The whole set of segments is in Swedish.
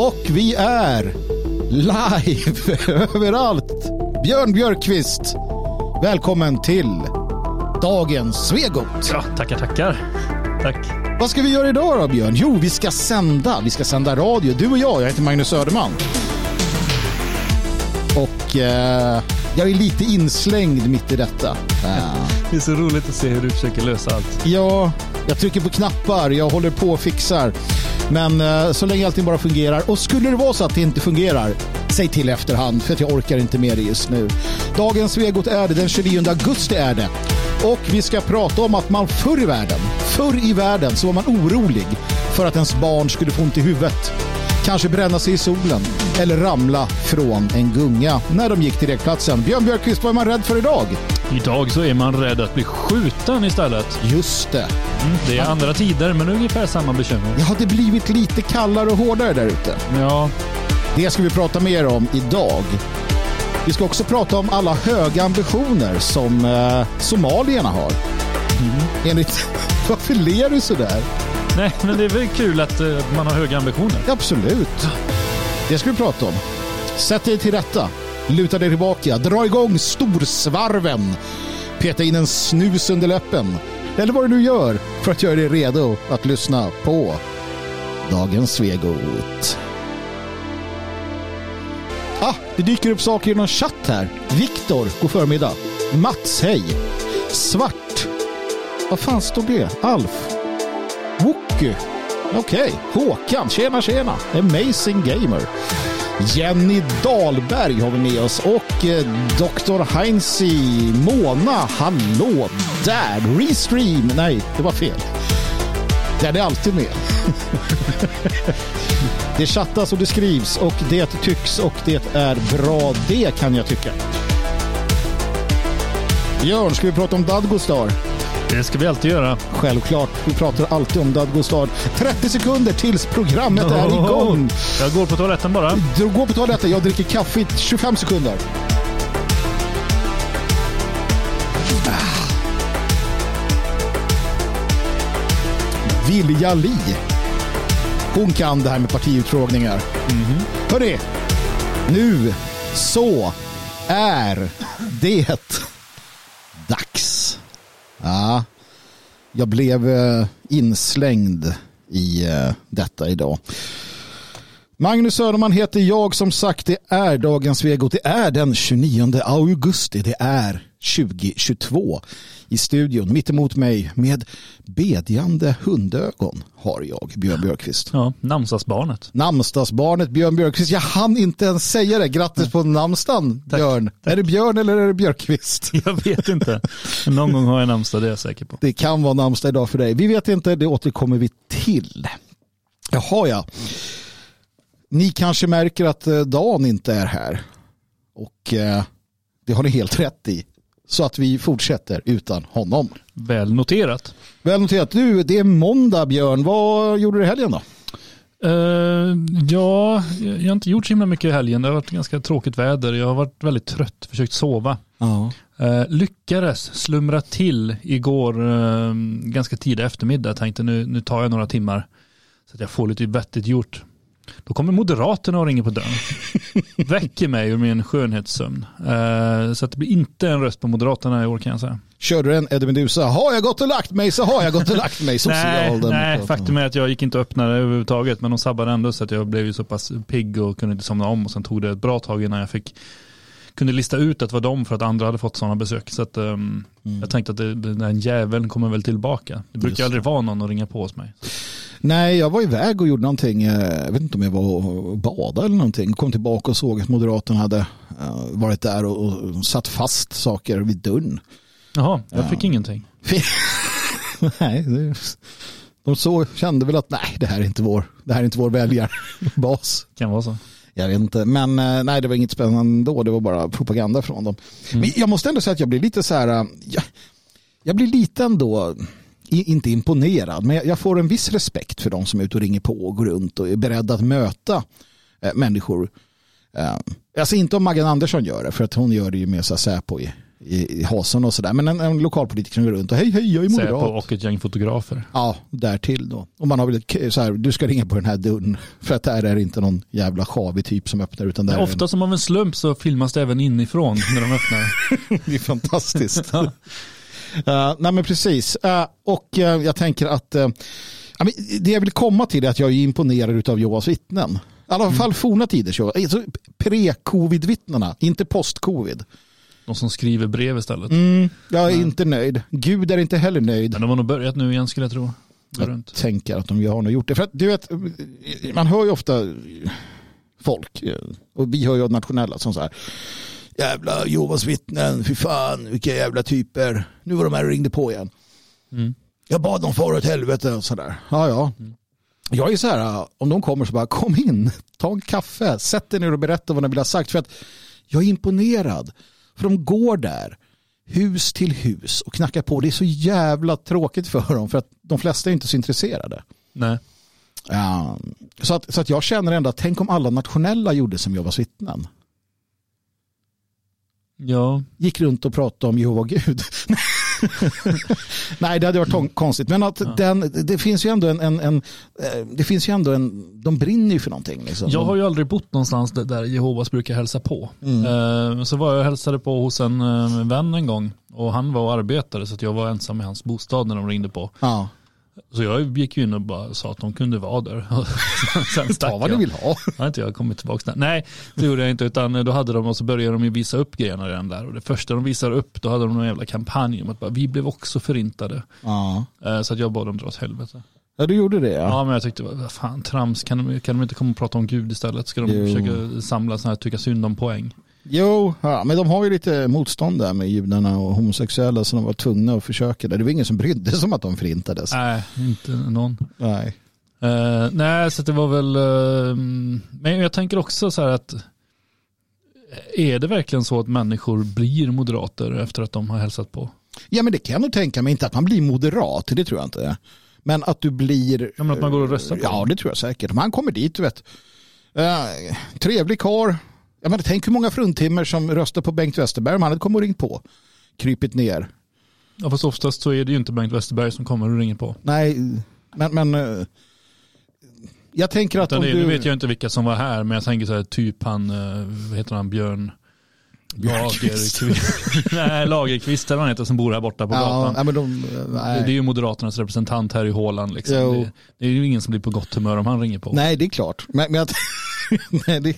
Och vi är live överallt. Björn Björkqvist, välkommen till dagens Svegot. Ja, tackar, tackar. Tack. Vad ska vi göra idag då Björn? Jo, vi ska sända. Vi ska sända radio. Du och jag, jag heter Magnus Söderman. Och eh, jag är lite inslängd mitt i detta. Eh, Det är så roligt att se hur du försöker lösa allt. Ja, jag trycker på knappar, jag håller på och fixar. Men eh, så länge allting bara fungerar. Och skulle det vara så att det inte fungerar, säg till i efterhand för att jag orkar inte med det just nu. Dagens Svegot är det, den 29 augusti är det. Och vi ska prata om att man förr i världen, förr i världen så var man orolig för att ens barn skulle få ont i huvudet. Kanske bränna sig i solen eller ramla från en gunga när de gick till lekplatsen. Björn Björkqvist, vad är man rädd för idag? Idag så är man rädd att bli skjuten istället. Just det. Mm, det är andra tider, men ungefär samma bekymmer. Ja, det blivit lite kallare och hårdare där ute. Ja, Det ska vi prata mer om idag. Vi ska också prata om alla höga ambitioner som eh, somalierna har. Enligt... Varför ler du sådär? nej, men det är väl kul att eh, man har höga ambitioner. Absolut. Det ska vi prata om. Sätt dig till rätta. Luta dig tillbaka. Dra igång storsvarven. Peta in en snus under läppen. Eller vad du nu gör för att göra dig redo att lyssna på dagens Svegot. Ah, det dyker upp saker i någon chatt här. Viktor, god förmiddag. Mats, hej. Svart. Vad fan står det? Alf. Wookie. Okej. Håkan, tjena tjena. Amazing Gamer. Jenny Dahlberg har vi med oss och eh, Dr. Heinzi Mona. Hallå där. Restream. Nej, det var fel. Den är alltid med. det chattas och det skrivs och det tycks och det är bra. Det kan jag tycka. Björn, ska vi prata om Dadgostar? Det ska vi alltid göra. Självklart. Vi pratar alltid om Dadgostar. 30 sekunder tills programmet är igång. Jag går på toaletten bara. Du går på toaletten, jag dricker kaffe i 25 sekunder. Ah. Vilja Li. Hon kan det här med partiutfrågningar. Hörrni, nu så är det. Ja, jag blev eh, inslängd i eh, detta idag. Magnus Söderman heter jag. Som sagt, det är dagens vego. Det är den 29 augusti. Det är 2022 i studion. Mitt emot mig med bedjande hundögon har jag, Björn Björkqvist. Ja, namnsdagsbarnet. Namnsdagsbarnet Björn Björkqvist. Jag hann inte ens säga det. Grattis på namnsdagen, Björn. Är det Björn eller är det Björkqvist? Jag vet inte. Någon gång har jag namnsdag, det är jag säker på. Det kan vara namnsdag idag för dig. Vi vet inte, det återkommer vi till. Jaha, ja. Ni kanske märker att eh, Dan inte är här. Och eh, det har ni helt rätt i. Så att vi fortsätter utan honom. Väl noterat. Väl noterat. Du, det är måndag Björn. Vad gjorde du i helgen då? Eh, ja, jag har inte gjort så himla mycket i helgen. Det har varit ganska tråkigt väder. Jag har varit väldigt trött, försökt sova. Ja. Eh, lyckades slumra till igår eh, ganska tidig eftermiddag. Jag tänkte nu, nu tar jag några timmar så att jag får lite vettigt gjort. Då kommer Moderaterna och ringer på dörren. Väcker mig ur min skönhetssömn. Eh, så att det blir inte en röst på Moderaterna i år kan jag säga. Körde du en Eddie Meduza? Har jag gått och lagt mig så har jag gått och lagt mig. Nej, nej, faktum är att jag gick inte och öppnade överhuvudtaget. Men de sabbade ändå så att jag blev ju så pass pigg och kunde inte somna om. Och sen tog det ett bra tag innan jag fick kunde lista ut att det var de för att andra hade fått sådana besök. Så att, um, jag tänkte att det, den där jäveln kommer väl tillbaka. Det brukar Just aldrig vara någon att ringa på hos mig. Nej, jag var iväg och gjorde någonting. eh, Jag vet inte om jag var och badade eller någonting. Kom tillbaka och såg att Moderaterna hade eh, varit där och, satt fast saker vid dörren. Jaha, jag Ja. fick ingenting. nej, det, de så kände väl att nej, det här är inte vår, det här är inte vår väljarbas. Kan vara så. Jag vet inte, men eh, nej, det var inget spännande då. Det var bara propaganda från dem. Men jag måste ändå säga att jag blir lite så här, eh, jag, jag blir lite ändå, inte imponerad, men jag, får en viss respekt för de som är ute och ringer på och går runt och är beredda att möta eh, människor. Alltså inte om Maggan Andersson gör det, för att hon gör det ju med Säpo i i, i hasen och sådär. Men en, en lokalpolitiker som går runt och hej hej jag är Säpo moderat. och ett gäng fotografer. Ja, därtill då. Och man har väl så här, du ska ringa på den här dörren. För att där är det inte någon jävla sjavig typ som öppnar utan där är Ofta som av en slump så filmas det även inifrån när de öppnar. en, det är fantastiskt. Uh, nej men precis. Uh, och uh, jag tänker att ja, det jag vill komma till är att jag är imponerad av Jehovas vittnen. I alla fall forna tiders Jehova- alltså, pre-covid-vittnena, inte post-covid. De som skriver brev istället. Mm, jag är inte nöjd. Gud är inte heller nöjd. Men de har nog börjat nu igen skulle jag tro. Jag runt. tänker att de har nog gjort det. För att du vet, man hör ju ofta folk, och vi hör ju nationella som så här, jävla Jehovas vittnen, fy fan, vilka jävla typer. Nu var de här och ringde på igen. Mm. Jag bad dem fara åt helvete och sådär. Ja, ja. Jag är så här, om de kommer så bara kom in, ta en kaffe, sätt dig ner och berätta vad de vill ha sagt. För att jag är imponerad. För de går där, hus till hus och knackar på. Det är så jävla tråkigt för dem för att de flesta är inte så intresserade. Nej. Ja, så, att, så att jag känner ändå att tänk om alla nationella gjorde som Jehovas vittnen. Ja, Gick runt och pratade om Jehova Gud. Nej, det hade varit konstigt. Men att den, det finns ju ändå en, en, en, eh, det finns ju ändå en, de brinner ju för någonting. Liksom. jag har ju aldrig bott någonstans där- Jehovas brukar hälsa på. Mm. Eh, Så var jag och hälsade på hos en eh, vän en gång och han var och arbetade så jag var ensam i hans bostad när de ringde på. Ja, Så jag gick ju in och bara sa att de kunde vara där. Sen ta vad jag. vill ha. Har inte jag kommit tillbaka? Nej, det gjorde jag inte. Utan då hade de och så började de ju visa upp grejerna redan där. Och det första de visade upp, då hade de någon jävla kampanj om att bara, vi blev också förintade. Ja. Eh, Så att jag bad dem dra åt helvete. ja, du gjorde det Ja, ja. men jag tyckte, vad fan trams, kan de, kan de inte komma och prata om Gud istället? Ska de Jo. försöka samla sådana här tycka synd om poäng? Jo, ja, men de har ju lite motstånd där med judarna och homosexuella så de var tvungna att försöka det. Var ingen som brydde sig om att de förintades. Nej, inte någon. Nej. Eh, nej, så det var väl, eh, men jag tänker också så här att är det verkligen så att människor blir moderater efter att de har hälsat på? Ja men det kan jag nog tänka mig, inte att man blir moderat, det tror jag inte. Men att du blir... Ja, men att man går och röstar på Ja det tror jag säkert. Om han kommer dit, du vet. Uh, trevlig karl. Ja, men tänk hur många fruntimmer som röstar på Bengt Westerberg om han hade kommit och ringt på. Krypit ner. Ja, fast oftast så är det ju inte Bengt Westerberg som kommer och ringer på. Nej, men... men eh, jag tänker att Utan om det, du... Nu vet jag inte vilka som var här, men jag tänker så här, typ han, eh, vad heter han, Björn. Lagerqvist. Nej, Lagerqvist eller vad han heter som bor här borta på Ja, gatan. ja, de, Det, är ju Moderaternas representant här i Håland. Liksom. Det, det är ju ingen som blir på gott humör om han ringer på. nej, det är klart. Men, men jag, nej, det,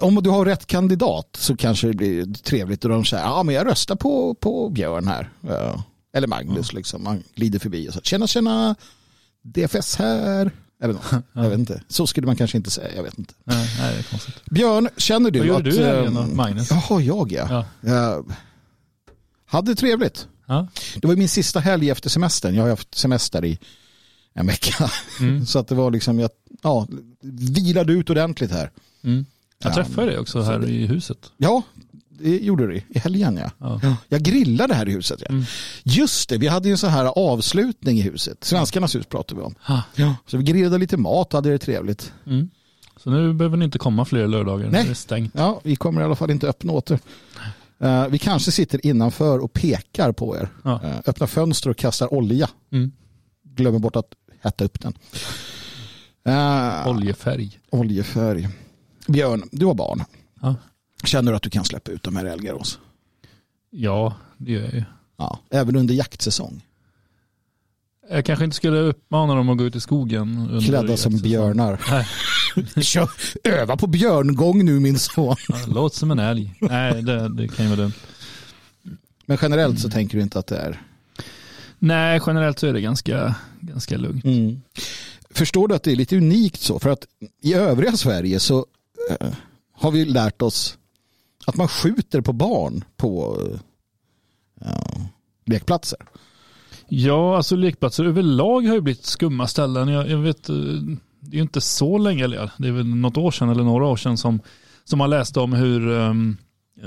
om du har rätt kandidat så kanske det blir trevligt och de säger ja men jag röstar på, på Björn här. Ja. Eller Magnus liksom. Man glider förbi och så tjena tjena DFS här. Eller något. Jag vet inte. Så skulle man kanske inte säga. Jag vet inte. Nej, nej, det är konstigt. Björn, känner du Vad gör att... du i helgen då, eh, Magnus? Jaha, jag ja. Ja. Jag hade trevligt. Ja. Det var min sista helg efter semestern. Jag har haft semester i en vecka. Mm. Så att det var liksom, jag ja, vilade ut ordentligt här. Mm. Jag Ja, träffade dig också här i huset. Ja, det gjorde det i helgen ja. Ja. Jag grillade här i huset. Ja. Mm. Just det, vi hade ju en sån här avslutning i huset. Svenskarnas hus pratade vi om. Ha. Ja. Så vi grillade lite mat och hade det trevligt. Mm. Så nu behöver ni inte komma fler lördagar. Nej. Det är stängt. Ja, vi kommer i alla fall inte öppna åter. Eh, vi kanske sitter innanför och pekar på er. Ja. Uh, öppnar fönster och kastar olja. Mm. Glömmer bort att hetta upp den. Uh, Oljefärg. oljefärg. Björn, du har barn. Ja. Känner du att du kan släppa ut dem här i Elgarås? ja, det gör jag ju. Ja, även under jaktsäsong. Jag kanske inte skulle uppmana dem att gå ut i skogen. Klädda som björnar. Kör, öva på björngång nu min son. Ja, Låt som en älg. Nej, det, det kan ju vara dumt. Men generellt så tänker du inte att det är... Nej, generellt så är det ganska, ganska lugnt. Förstår du att det är lite unikt så? För att i övriga Sverige så eh, har vi lärt oss att man skjuter på barn på ja, lekplatser. Ja, alltså lekplatser överlag har ju blivit skumma ställen. Jag, jag vet, eh, det är ju inte så länge, eller det är väl något år sedan eller några år sedan som, som man läste om hur um,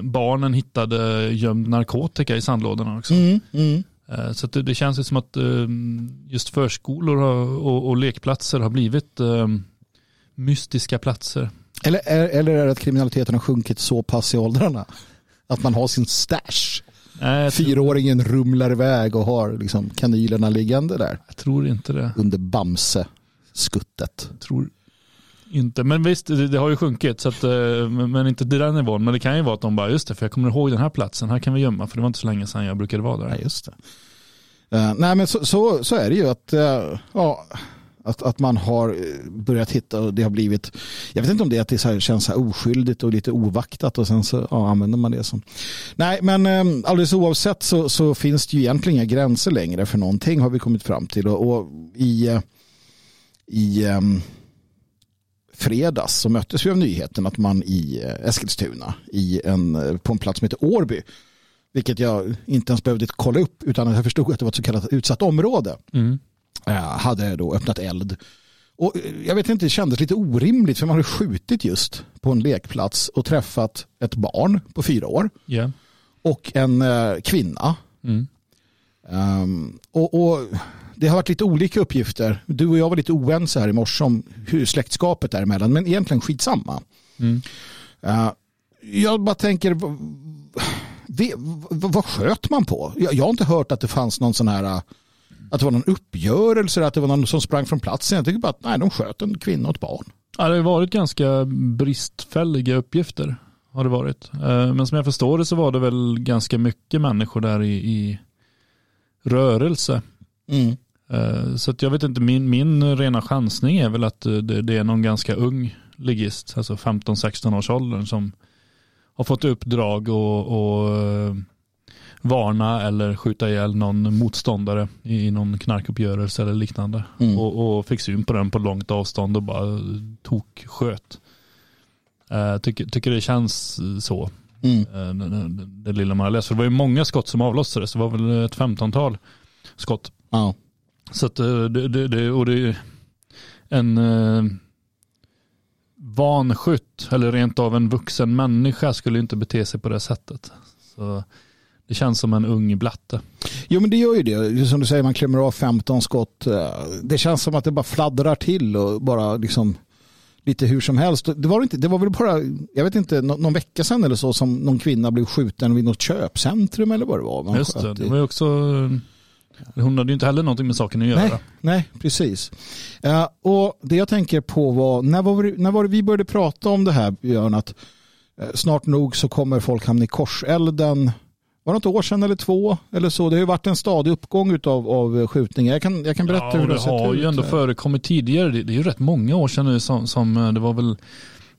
barnen hittade gömd narkotika i sandlådorna också. Mm, mm. Eh, Så det, det känns ju som att eh, just förskolor och, och lekplatser har blivit eh, mystiska platser. Eller, är, eller är det att kriminaliteten har sjunkit så pass i åldrarna? Att man har sin stash? Nej, jag, tror, Fyraåringen rumlar iväg och har liksom kanylerna liggande där jag tror inte det. under Bamse-skuttet. Jag tror inte. Men visst, det, det har ju sjunkit. Så att, eh, men inte till den nivån. Men det kan ju vara att de bara, just det, för jag kommer ihåg den här platsen. Här kan vi gömma. För det var inte så länge sedan jag brukade vara där. Nej, just det. Uh, nej, men så, så, så är det ju att, uh, ja, att, att man har börjat hitta och det har blivit, jag vet inte om det är att det så här, känns så här oskyldigt och lite ovaktat och sen så ja, använder man det som. Nej, men um, alldeles oavsett så, så finns det ju egentligen inga gränser längre för någonting har vi kommit fram till och, och i, i um, fredags så möttes vi av nyheten att man i eh, Eskilstuna i en, eh, på en plats som heter Årby vilket jag inte ens behövde kolla upp utan jag förstod att det var ett så kallat utsatt område Mm. eh, hade då öppnat eld. Och jag vet inte, det kändes lite orimligt för man hade skjutit just på en lekplats och träffat ett barn på fyra år Ja. och en kvinna. Mm. Ehm, och, och det har varit lite olika uppgifter. Du och jag var lite oense här i morse om hur släktskapet är emellan, men egentligen skitsamma. Mm. Eh, jag bara tänker, v- vad sköt man på? Jag, jag har inte hört att det fanns någon sån här, eh, att det var någon uppgörelse, att det var någon som sprang från platsen. Jag tycker bara att nej, de sköt en kvinna och ett barn. Ja, det har varit ganska bristfälliga uppgifter. Har det varit. Eh, Men som jag förstår det så var det väl ganska mycket människor där i, i rörelse. Mm. Eh, Så jag vet inte, min, min rena chansning är väl att eh, det, det är någon ganska ung ligist, alltså 15-16 års åldern som har fått uppdrag och, och eh, varna eller skjuta ihjäl någon motståndare i någon knarkuppgörelse eller liknande. Mm. Och, och fick syn på den på långt avstånd och bara tok sköt. Uh, tycker, tycker det känns så, Mm. eh, det, det, det lilla man har läst. För det var ju många skott som avlossades, det var väl ett femtontal skott. Ja. Så att eh, det, det, det, och det är en eh, vanskytt eller rent av en vuxen människa skulle inte bete sig på det sättet. Så det känns som en ung blatte. Jo men det gör ju det. Som du säger, man klämmer av 15 skott. Eh, Det känns som att det bara fladdrar till och bara liksom lite hur som helst. Det var, inte, det var väl bara, jag vet inte, nå- någon vecka sedan eller så som någon kvinna blev skjuten vid något köpcentrum eller vad det var. Man Just det, det var ju också, hon hade ju inte heller någonting med saken att göra. Nej, nej, precis. Eh, och det jag tänker på var, när var, det, när var det vi började prata om det här, Björn, att eh, snart nog så kommer folk hamna i korselden. Var det ett år sedan eller två eller så? Det har ju varit en stadig uppgång av, av skjutningar. Jag kan, jag kan berätta Ja, hur det det har sett har ut. ju ändå här. förekommit tidigare. Det, det är ju rätt många år sedan nu som, som eh, det var väl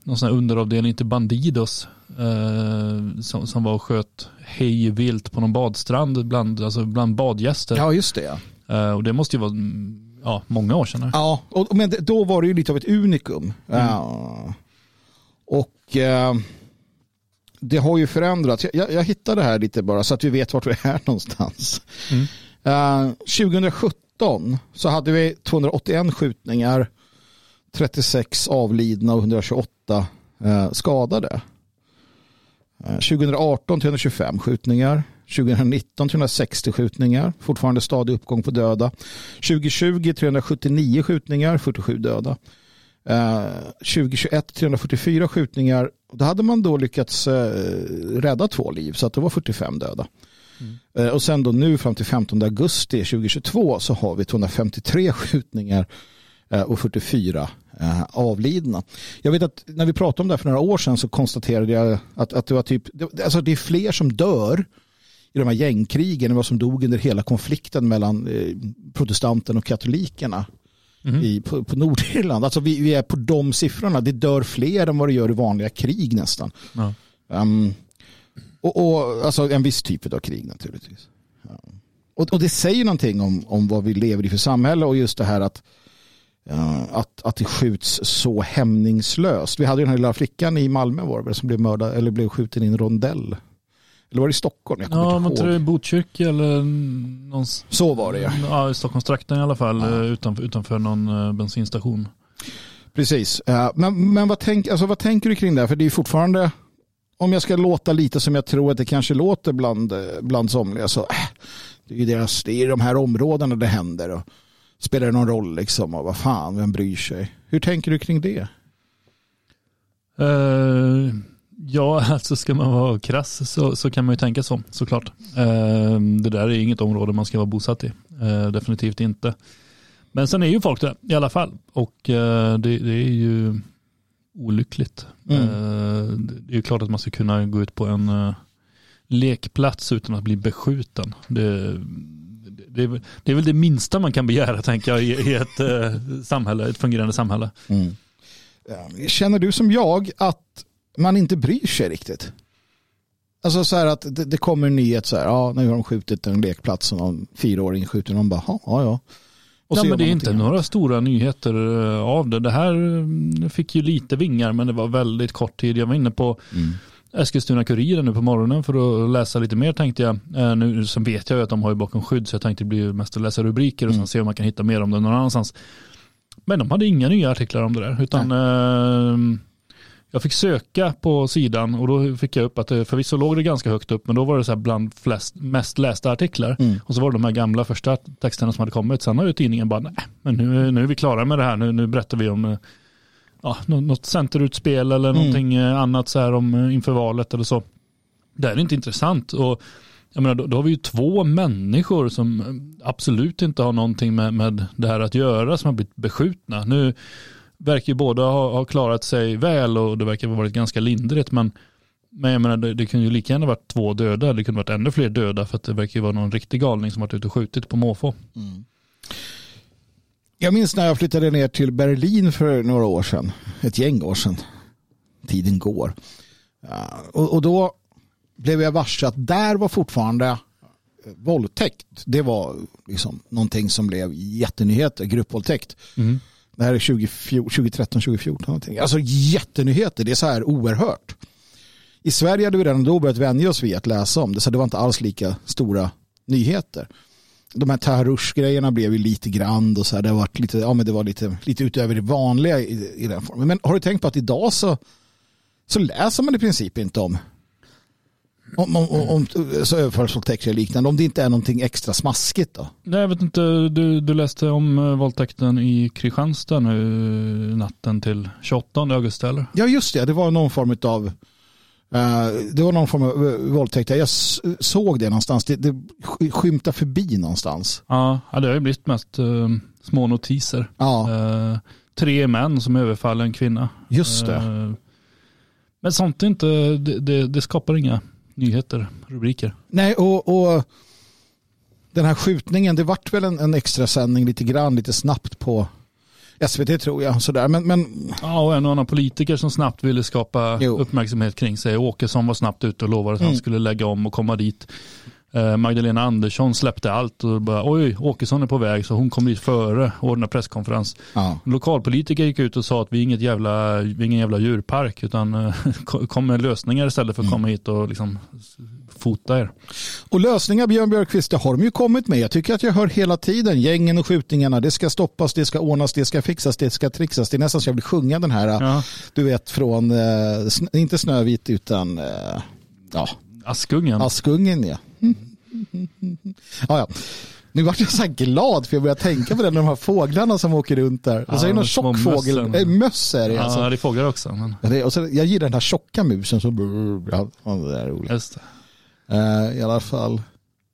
någon sån här underavdelning till Bandidos eh, som, som var och sköt hej vilt på någon badstrand bland, alltså bland badgäster. Ja, just det. Eh, och det måste ju vara mm, ja, många år sedan. Ja, och, men då var det ju lite av ett unikum. Ja. Och eh, det har ju förändrats. Jag, jag, hittade här lite bara så att vi vet vart vi är någonstans. Mm. Eh, 2017 så hade vi 281 skjutningar, 36 avlidna och 128 eh, skadade. Eh, 2018 325 skjutningar. 2019 360 skjutningar, fortfarande stadig uppgång på döda. 2020 379 skjutningar, 47 döda. Eh, 2021 344 skjutningar. Då hade man då lyckats eh, rädda två liv så att det var 45 döda. Eh, och sen då nu fram till 15 augusti 2022 så har vi 253 skjutningar eh, och 44 eh, avlidna. Jag vet att när vi pratade om det här för några år sedan så konstaterade jag att, att det var typ, alltså det är fler som dör i de här gängkrigen än vad som dog under hela konflikten mellan eh, protestanten och katolikerna Mhm. i, på, på Nordirland. Alltså vi, vi är på de siffrorna. Det dör fler än vad det gör i vanliga krig nästan. Ja. Um, och, och, alltså en viss typ av krig naturligtvis. Ja. Och, och det säger någonting om, om vad vi lever i för samhälle och just det här att, att, att det skjuts så hämningslöst. Vi hade ju den här lilla flickan i Malmö var det som blev mördad eller blev skjuten i en rondell. Eller var det i Stockholm? Jag Ja, man tror det är Botkyrka eller någon, Så var det ja. ja, i Stockholmstrakten i alla fall, Ja. eh, utanför, utanför någon eh, bensinstation. Precis. Men men vad, tänk, alltså, vad tänker du kring det? här? För det är fortfarande, om jag ska låta lite som jag tror att det kanske låter bland, eh, bland somliga, så äh, det är ju deras, det är de här områdena det händer. Och spelar det någon roll liksom? Och vad fan, vem bryr sig? Hur tänker du kring det? Eh, Ja, alltså ska man vara krass så, så kan man ju tänka så, såklart. Eh, det där är inget område man ska vara bosatt i. Eh, definitivt inte. Men sen är ju folk där i alla fall. Och det, det, är ju olyckligt. Mm. Det är ju klart att man ska kunna gå ut på en lekplats utan att bli beskjuten. Det, det, är, det är väl det minsta man kan begära, tänker jag, i, i ett eh, samhälle, ett fungerande samhälle. Mm. Känner du som jag att man inte bryr sig riktigt? Alltså så här att det, det kommer en nyhet så här, ja nu har de skjutit en lekplats och någon fyraåring skjuter och de bara, ja ja. Och ja, men det är inte några stora nyheter eh, av det. Det här mm, fick ju lite vingar men det var väldigt kort tid. Jag var inne på mm. Eskilstuna-Kuriren nu på morgonen för att läsa lite mer tänkte jag. Eh, nu så vet jag ju att de har ju bakom skydd så jag tänkte det blir mest att läsa rubriker och mm. sen se om man kan hitta mer om det någon annanstans. Men de hade inga nya artiklar om det där utan eh, jag fick söka på sidan och då fick jag upp att det förvisso låg det ganska högt upp men då var det så här bland flest, mest lästa artiklar mm. och så var det de här gamla första texterna som hade kommit. Sen har ju tidningen bara, nej men nu, nu är vi klara med det här, nu, nu berättar vi om eh, ja, något centerutspel eller mm. någonting eh, annat så här om eh, inför valet eller så. Det är inte intressant och jag menar, då, då, har vi ju två människor som absolut inte har någonting med, med det här att göra som har blivit beskjutna. Nu verkar ju båda ha, ha klarat sig väl och det verkar ha varit ganska lindrigt men men jag menar, det, det kunde ju lika gärna varit två döda, det kunde varit ännu fler döda för att det verkar ju vara någon riktig galning som varit ute och skjutit på måfå. Mm. Jag minns när jag flyttade ner till Berlin för några år sedan, ett gäng år sedan. Tiden går. Och, då blev jag varse att där var fortfarande eh, våldtäkt. Det var liksom någonting som blev jättenyheter, gruppvåldtäkt. Mm. Det här är 2013, 2014 någonting. Alltså jättenyheter, det är så här oerhört. I Sverige hade vi redan då börjat vänja oss vid att läsa om det, så det var inte alls lika stora nyheter. De här Taharush-grejerna blev ju lite grann och så här, det, var lite, ja, men det var lite, lite utöver det vanliga i, i den formen. Men har du tänkt på att idag så, så läser man i princip inte om om, om, om så överfallsvåldtäkter liknande, om det inte är någonting extra smaskigt då? Nej, jag vet inte, du, du läste om eh, våldtäkten i Kristianstad nu natten till 28 augusti eller? Ja, just det, det var någon form av det var någon form av uh, våldtäkt. Jag såg det någonstans. Det, det skymtar förbi någonstans. Ja, det har ju blivit mest uh, små notiser. Ja. tre män som överfaller en kvinna. Just det. men sånt är inte, det, det, det skapar inga nyheter, rubriker. Nej, och, och den här skjutningen, det vart väl en, en extra sändning lite grann, lite snabbt på SVT tror jag. Sådär. Men, men... Ja, och en och annan politiker som snabbt ville skapa jo. uppmärksamhet kring sig. Åkesson var snabbt ute och lovade att mm. han skulle lägga om och komma dit. Eh, Magdalena Andersson släppte allt och bara oj, Åkesson är på väg så hon kom dit före och ordnade presskonferens. Ja. Lokalpolitiker gick ut och sa att vi är inget jävla, vi är ingen jävla djurpark utan eh, kom med lösningar istället för att mm. komma hit och liksom fota er. Och lösningar Björn Björkqvist, det har de ju kommit med. Jag tycker att jag hör hela tiden gängen och skjutningarna, det ska stoppas, det ska ordnas, det ska fixas, det ska trixas. Det är nästan så jag vill sjunga den här, ja. du vet från, eh, inte Snövit utan, ja. Askungen. Askungen ja. ja, ja. Nu vart jag så här glad för jag började tänka på det, de här fåglarna som åker runt där. Och så är det någon tjock fågel, äh, möss är det. Ja, alltså. det är fåglar också. Men... Och så, jag gillar den här tjocka musen som... Ja, det är roligt. Just det. Uh, I alla fall.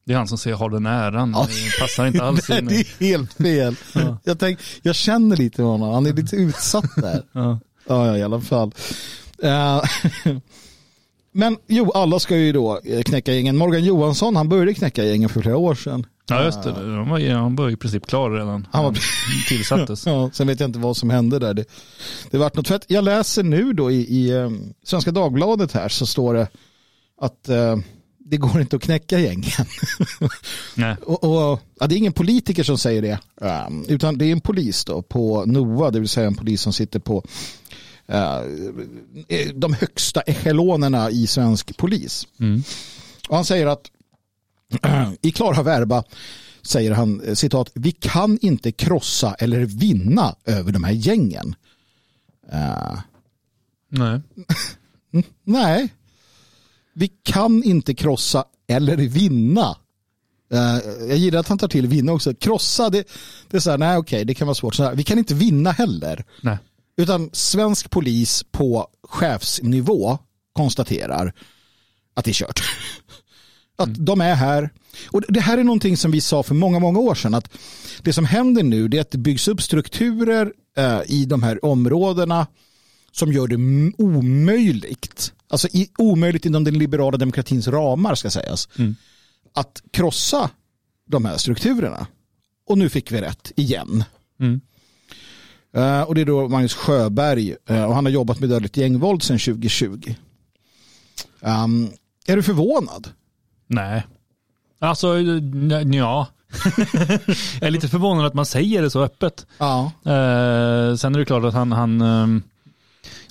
Det är han som säger har den äran. Ja. Det passar inte alls Nej, det är helt fel. ja. jag, tänk, jag känner lite honom, han är lite utsatt där. ja. ja, i alla fall. Uh, Men jo, alla ska ju då eh, knäcka gängen. Morgan Johansson, han började knäcka gängen för flera år sedan. Ja, just det. Han var, han var i princip klar redan. Han var... tillsattes. ja, sen vet jag inte vad som hände där. Det, det vart något fett. Jag läser nu då i, i um, Svenska Dagbladet här så står det att uh, det går inte att knäcka gängen. Nej. och, och, ja, det är ingen politiker som säger det, um, utan det är en polis då på NOA, det vill säga en polis som sitter på Eh, de högsta echelonerna i svensk polis. Mm. Och han säger att i klara verba säger han eh, citat, vi kan inte krossa eller vinna över de här gängen. Uh, nej. nej. Vi kan inte krossa eller vinna. Uh, jag gillar att han tar till vinna också. Krossa, det, det är så här, nej okej, det kan vara svårt. Så här, vi kan inte vinna heller. Nej. Utan svensk polis på chefsnivå konstaterar att det är kört. Att mm. de är här. Och det här är någonting som vi sa för många, många år sedan. Att det som händer nu är att det byggs upp strukturer eh, i de här områdena som gör det omöjligt. Alltså i, omöjligt inom den liberala demokratins ramar ska sägas. Mm. Att krossa de här strukturerna. Och nu fick vi rätt igen. Mm. Uh, och det är då Magnus Sjöberg uh, och han har jobbat med dödligt gängvåld sedan 2020. Um, är du förvånad? Nej. Alltså, ja. jag är lite förvånad att man säger det så öppet. Ja. Uh, sen är det klart att han, han, um,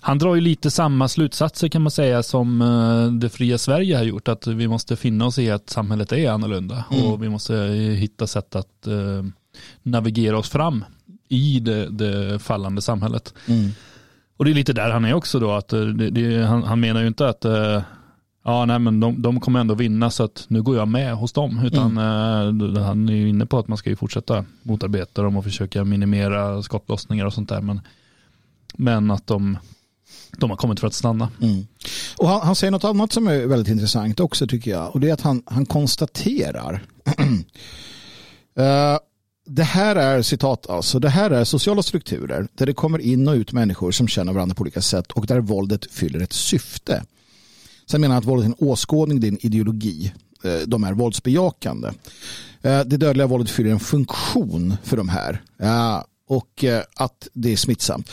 han drar ju lite samma slutsatser kan man säga som det fria Sverige har gjort. Att vi måste finna oss i att samhället är annorlunda mm. och vi måste hitta sätt att navigera oss fram i det, det fallande samhället. Mm. Och det är lite där han är också då, att eh, det, det, han, han, menar ju inte att eh, ja, nej, men de, de kommer ändå vinna så att nu går jag med hos dem. Utan mm. eh, han är ju inne på att man ska ju fortsätta motarbeta dem och försöka minimera skottlossningar och sånt där. Men, men att de, de har kommit för att stanna. Mm. Och han, han, säger något annat som är väldigt intressant också tycker jag. Och det är att han, han konstaterar uh, det här är citat alltså, det här är sociala strukturer där det kommer in och ut människor som känner varandra på olika sätt och där våldet fyller ett syfte. Sen menar han att våldet är en åskådning, det är en ideologi. Eh, de är våldsbejakande. Eh, det dödliga våldet fyller en funktion för de här eh, och att det är smittsamt.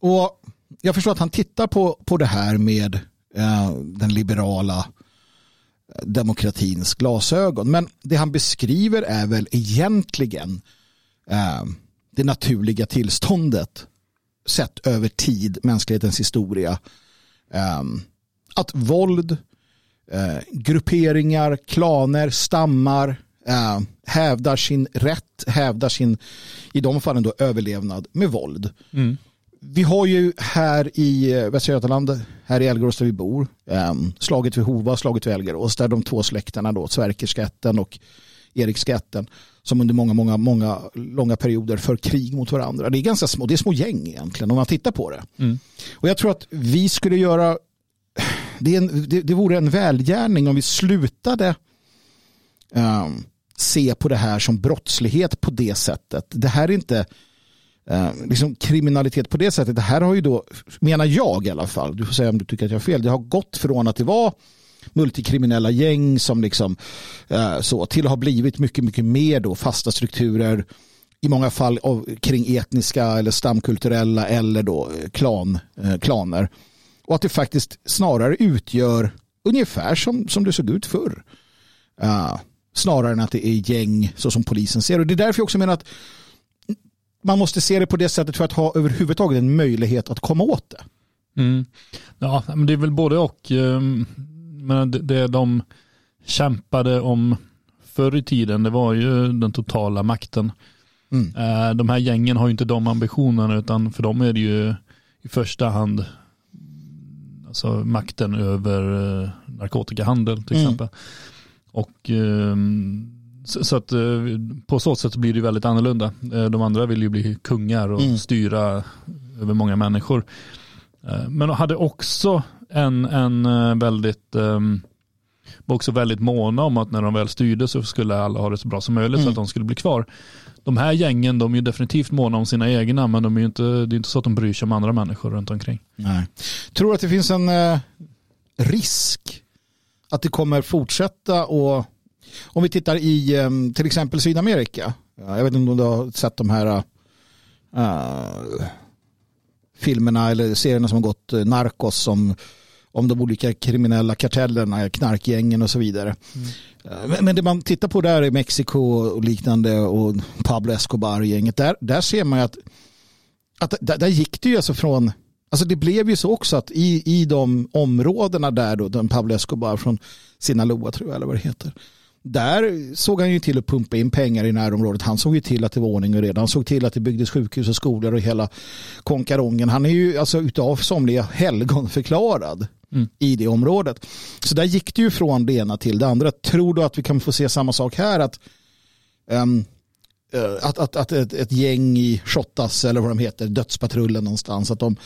Och jag förstår att han tittar på, på det här med den liberala demokratins glasögon. Men det han beskriver är väl egentligen eh, det naturliga tillståndet sett över tid, mänsklighetens historia. Eh, att våld, eh, grupperingar, klaner, stammar eh, hävdar sin rätt, hävdar sin, i de fallen då överlevnad med våld. Mm vi har ju här i eh, Västra Götaland, här i Älgarås där vi bor, ehm, slaget vid Hova, slaget vid Älgarås, där de två släkterna då, Sverkerskätten och Erikskätten, som under många, många, många långa perioder för krig mot varandra. Det är ganska små, det är små gäng egentligen om man tittar på det. Mm. Och jag tror att vi skulle göra, det, en, det, det vore en välgärning om vi slutade um, se på det här som brottslighet på det sättet. Det här är inte eh, liksom kriminalitet på det sättet. Det här har ju då, menar jag i alla fall, du får säga om du tycker att jag har fel, det har gått från att det var multikriminella gäng som liksom eh, så till att ha blivit mycket, mycket mer då fasta strukturer i många fall av, kring etniska eller stamkulturella eller då eh, klan, eh, klaner. Och att det faktiskt snarare utgör ungefär som, som det såg ut förr. Uh, snarare än att det är gäng så som polisen ser. Och det är därför jag också menar att man måste se det på det sättet för att ha överhuvudtaget en möjlighet att komma åt det. Mm. Ja, men det är väl både och. Ehm, men det de kämpade om förr i tiden, det var ju den totala makten. Mm. Eh, de här gängen har ju inte de ambitionerna, utan för dem är det ju i första hand alltså makten över eh, narkotikahandel till mm. exempel. Och ehm, så att eh, på så sätt blir det väldigt annorlunda. Eh, de andra vill ju bli kungar och mm. styra över många människor. Eh, men hade också en, en väldigt ehm, var också väldigt måna om att när de väl styrde så skulle alla ha det så bra som möjligt mm. så att de skulle bli kvar. De här gängen de är ju definitivt måna om sina egna men de är inte, det är inte så att de bryr sig om andra människor runt omkring. Nej. Tror att det finns en risk att det kommer fortsätta och om vi tittar i ehm, till exempel Sydamerika. Jag vet inte om du har sett de här uh, filmerna eller serierna som har gått, uh, Narcos, som, om de olika kriminella kartellerna, knarkgängen och så vidare. Mm. Uh, men det man tittar på där i Mexiko och liknande och Pablo Escobar-gänget, där, där ser man ju att, att där, där gick det ju alltså från Alltså det blev ju så också att i, i de områdena där då, den Pablo Escobar från Sinaloa tror jag eller vad det heter där såg han ju till att pumpa in pengar i närområdet. Han såg ju till att det var ordning och reda. Han såg till att det byggdes sjukhus och skolor och hela konkarongen. Han är ju alltså utav somliga helgon förklarad mm. i det området. Så där gick det ju från det ena till det andra. Tror du att vi kan få se samma sak här? Att um, att, att, att ett, ett gäng i Shottaz eller vad de heter, dödspatrullen någonstans, att de,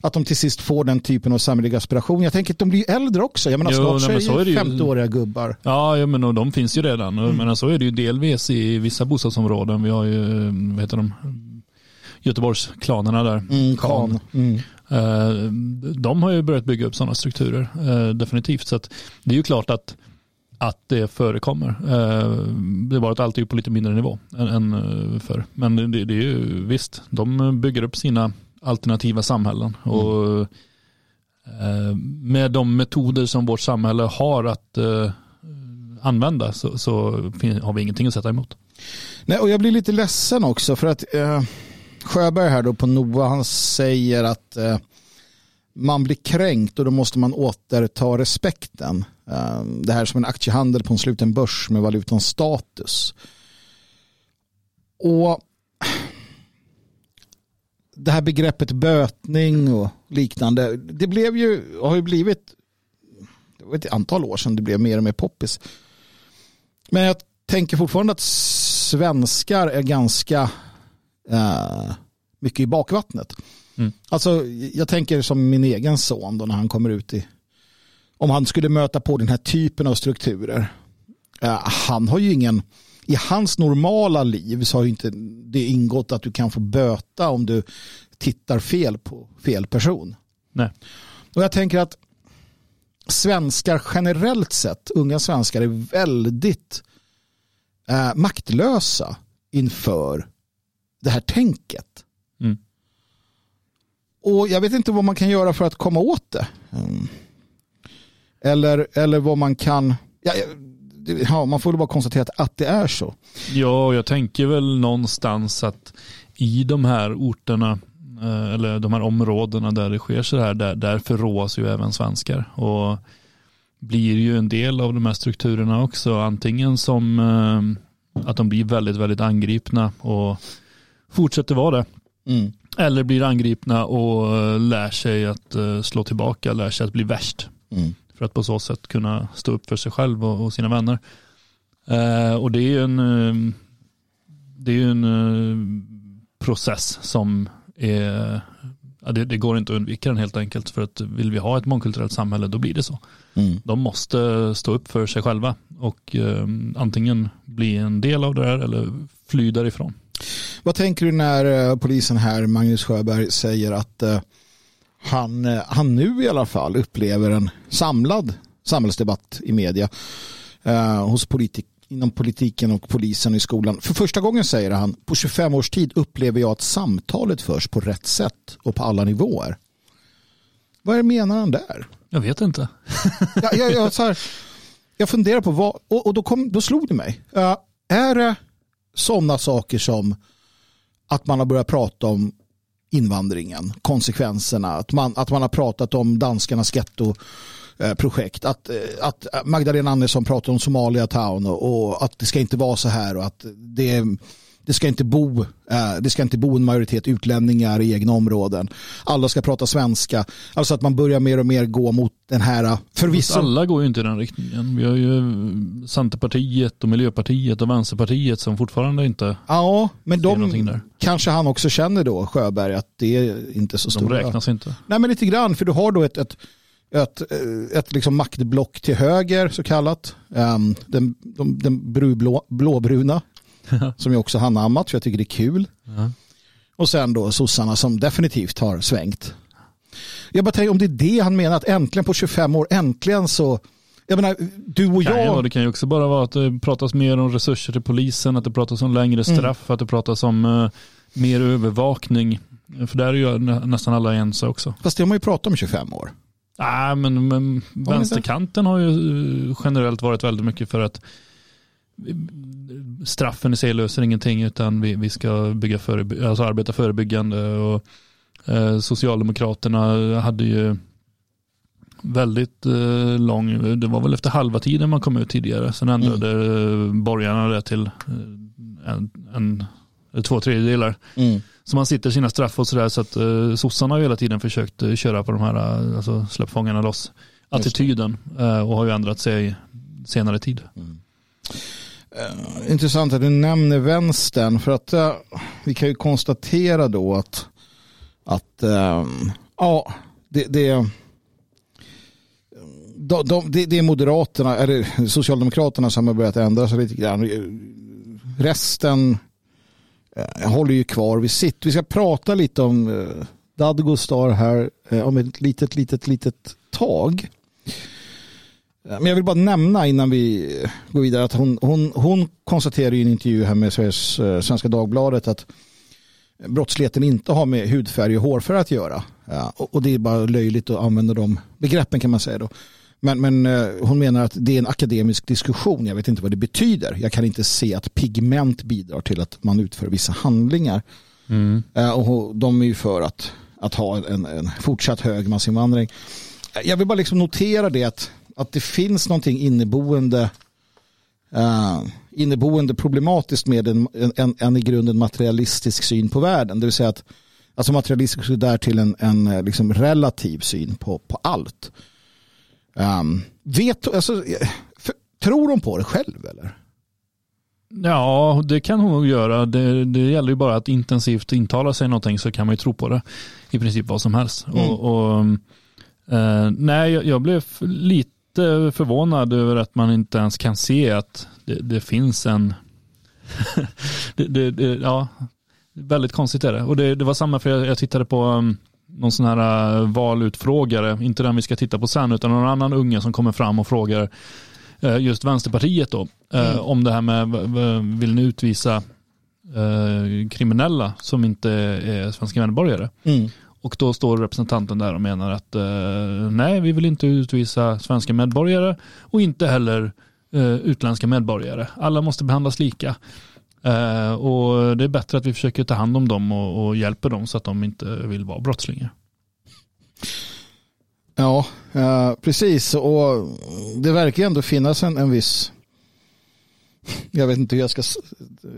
att de till sist får den typen av samhällelig aspiration. Jag tänker att de blir äldre också. Jag menar Jo, snart nej, så är det ju. 50-åriga gubbar. Ja, ja men och de finns ju redan. Mm. Men så är det ju delvis i vissa bostadsområden. Vi har ju, vad heter de, Göteborgsklanerna där. Mm, kan. Mm. Eh, De har ju börjat bygga upp sådana strukturer, eh, definitivt. Så det är ju klart att, att det förekommer. Eh, Det är bara att allt är på lite mindre nivå än, förr. Men det är ju visst, de bygger upp sina alternativa samhällen. Och eh, med de metoder som vårt samhälle har att eh, använda så, så har vi ingenting att sätta emot. Nej, och jag blir lite ledsen också för att eh, Sjöberg här då på NOA han säger att eh, man blir kränkt och då måste man återta respekten. Eh, det här är som en aktiehandel på en sluten börs med valutans status. Och det här begreppet bötning och liknande, det blev ju, har ju blivit, ett antal år sedan det blev mer och mer poppis. Men jag tänker fortfarande att svenskar är ganska eh, mycket i bakvattnet. Mm. Alltså, jag tänker som min egen son då när han kommer ut i, om han skulle möta på den här typen av strukturer. Eh, han har ju ingen, i hans normala liv så har ju inte det ingått att du kan få böta om du tittar fel på fel person. Nej. Och jag tänker att svenskar generellt sett, unga svenskar är väldigt eh, maktlösa inför det här tänket. Mm. Och jag vet inte vad man kan göra för att komma åt det. Mm. Eller, eller vad man kan, ja, ja, man får väl bara konstatera att, att det är så. Ja, jag tänker väl någonstans att i de här orterna eh, eller de här områdena där det sker så här, där, där förråas ju även svenskar och blir ju en del av de här strukturerna också, antingen som eh, att de blir väldigt, väldigt angripna och fortsätter vara det, Mm. eller blir angripna och eh, lär sig att slå tillbaka, lär sig att bli värst Mm. För att på så sätt kunna stå upp för sig själv och, och sina vänner. Eh, och det är ju en, eh, det är en eh, process som är, ja, det, det går inte att undvika den helt enkelt för att vill vi ha ett mångkulturellt samhälle då blir det så. Mm. De måste stå upp för sig själva och eh, antingen bli en del av det här eller fly därifrån. Vad tänker du när eh, polisen här, Magnus Sjöberg, säger att han, eh, han nu i alla fall upplever en samlad samhällsdebatt i media eh, hos politik, inom politiken och polisen i skolan. För första gången säger han, på 25 års tid upplever jag att samtalet förs på rätt sätt och på alla nivåer. Vad menar han där? Jag vet inte. jag, jag, jag, så här, jag funderar på vad, och, och då, kom, då slog det mig. Eh, är det sådana saker som att man har börjat prata om invandringen, konsekvenserna, att man, att man har pratat om danskarnas gettoprojekt, att, eh, att Magdalena Andersson pratar om Somalia Town och, och att det ska inte vara så här och att det, det ska inte bo eh, det ska inte bo en majoritet utlänningar i egna områden. Alla ska prata svenska. Alltså att man börjar mer och mer gå mot den här Fast förvisso. alla går ju inte i den riktningen. Vi har ju Centerpartiet och Miljöpartiet och Vänsterpartiet som fortfarande inte Ja, men de kanske han också känner då, Sjöberg, att det är inte så De stora. räknas inte. Nej, men lite grann, för du har då ett, ett, ett, eh, ett liksom maktblock till höger, så kallat. Um, den de, den blåbruna, som jag också har anammat, för jag tycker det är kul. Ja. Och sen då sossarna som definitivt har svängt. Jag bara tänker om det är det han menar, att äntligen på 25 år, äntligen så, jag menar, du och jag, det kan ju också bara vara att det pratas mer om resurser till polisen, att det pratas om längre Mm. straff, att det pratas om eh, mer övervakning. För där är ju nä- nästan alla ense också. fast det har man ju pratat om i 25 år. Nej, men, men inte? vänsterkanten har ju eh, generellt varit väldigt mycket för att straffen i sig löser ingenting utan vi, vi ska bygga föreby- alltså arbeta förebyggande och eh, Socialdemokraterna hade ju väldigt eh, lång, det var väl efter halva tiden man kom ut tidigare, sen ändrade eh, borgarna det till eh, en, en, eller två tredjedelar. Mm. Så man sitter sina straff och sådär så att eh, sossarna har ju hela tiden försökt eh, köra på de här, eh, alltså släpp fångarna loss, attityden eh, och har ju ändrat sig senare tid. Eh, intressant att du nämner vänstern för att eh, vi kan ju konstatera då att, att eh, ja, det, det, de, de, det, det är Moderaterna, eller Socialdemokraterna som har börjat ändra sig lite grann. Resten eh, håller ju kvar vid sitt. Vi ska prata lite om eh, Dadgostar här eh, om ett litet, litet, litet tag. Men jag vill bara nämna innan vi går vidare att hon, hon, hon konstaterar i en intervju här med Sveriges, eh, Svenska Dagbladet att brottsligheten inte har med hudfärg och hårfärg att göra. Ja, och det är bara löjligt att använda de begreppen kan man säga då. Men, men eh, hon menar att det är en akademisk diskussion. Jag vet inte vad det betyder. Jag kan inte se att pigment bidrar till att man utför vissa handlingar. Mm. Eh, och de är ju för att, att ha en, en fortsatt hög massinvandring. Jag vill bara liksom notera det att att det finns någonting inneboende uh, inneboende problematiskt med en, en, en, i grunden materialistisk syn på världen. Det vill säga att alltså materialistisk är där till en, en liksom relativ syn på, på allt. Um, vet, alltså, för, tror de på det själv eller? Ja, det kan hon nog göra. Det, det gäller ju bara att intensivt intala sig någonting så kan man ju tro på det. I princip vad som helst. Mm. Och, och uh, nej, jag, jag blev lite lite förvånad över att man inte ens kan se att det, det finns en det, det, det, ja, väldigt konstigt är det. Och det, var samma för jag, jag tittade på um, någon sån här uh, valutfrågare, inte den vi ska titta på sen, utan någon annan unge som kommer fram och frågar uh, just Vänsterpartiet då, uh, mm. om det här med, vill ni utvisa kriminella som inte är svenska medborgare? Mm. Och då står representanten där och menar att eh, nej, vi vill inte utvisa svenska medborgare och inte heller eh, utländska medborgare. Alla måste behandlas lika. Eh, och det är bättre att vi försöker ta hand om dem och, och hjälper dem så att de inte vill vara brottslingar. Ja, eh, precis. Och det verkar ändå finnas en, en viss jag vet inte hur jag ska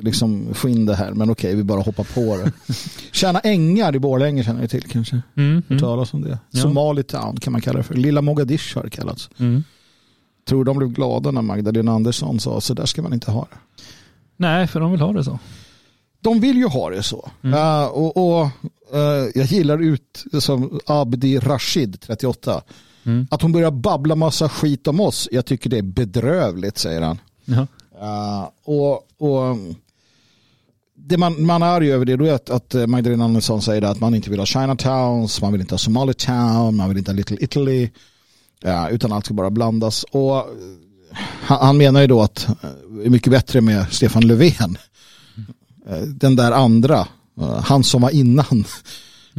liksom få in det här, men okej, vi bara hoppar på det. Tjärna Ängar i Borlänge känner ni till kanske? Mm, mm. talas om det. Ja. Somalitown kan man kalla det för. Lilla Mogadishu har det kallats. Mm. Tror de blev glada när Magdalena Andersson sa så där ska man inte ha det. Nej, för de vill ha det så. De vill ju ha det så. Mm. Uh, och, och uh, Jag gillar ut som Abdi Rashid, 38. Mm. Att hon börjar babbla massa skit om oss. Jag tycker det är bedrövligt, säger han. Ja. Uh, och, och det man, man är ju över det då är att, att Magdalena Andersson säger att man inte vill ha Chinatowns, man vill inte ha Somalitown, man vill inte ha Little Italy, uh, utan allt ska bara blandas. Och eh, han, han menar ju då att det är mycket bättre med Stefan Löfven. Mm. Den där andra, han som var innan.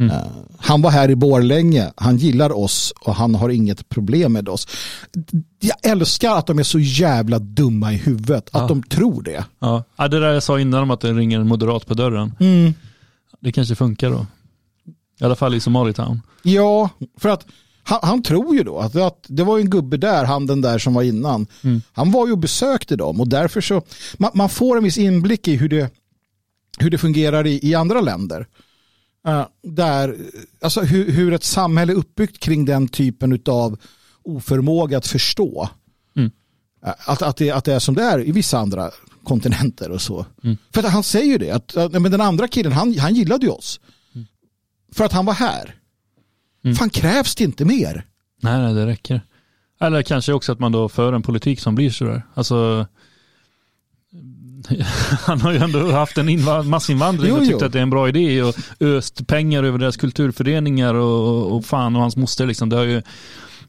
Mm. Uh, han var här i Borlänge, han gillar oss och han har inget problem med oss. Jag älskar att de är så jävla dumma i huvudet, att de tror det. Ja. ja, det där jag sa innan om att det ringer en moderat på dörren. Mm. Det kanske funkar då. I alla fall i Somalitown. Ja, för att han, han, tror ju då att, att, det var en gubbe där, han den där som var innan. Mm. Han var ju och besökte dem och därför så, man, man, får en viss inblick i hur det, hur det fungerar i, i andra länder. Uh, där, alltså hur, hur, ett samhälle är uppbyggt kring den typen av oförmåga att förstå. Mm. Uh, att, att, det, att det är som det är i vissa andra kontinenter och så. Mm. För att han säger ju det, att, att men den andra killen han, han gillade ju oss. Mm. För att han var här. Mm. Fan krävs det inte mer? Nej, nej, det räcker. Eller kanske också att man då för en politik som blir sådär. Alltså han har ju ändå haft en massinvandring och tyckt att det är en bra idé och öst pengar över deras kulturföreningar och, och fan och hans moster liksom. Det har ju,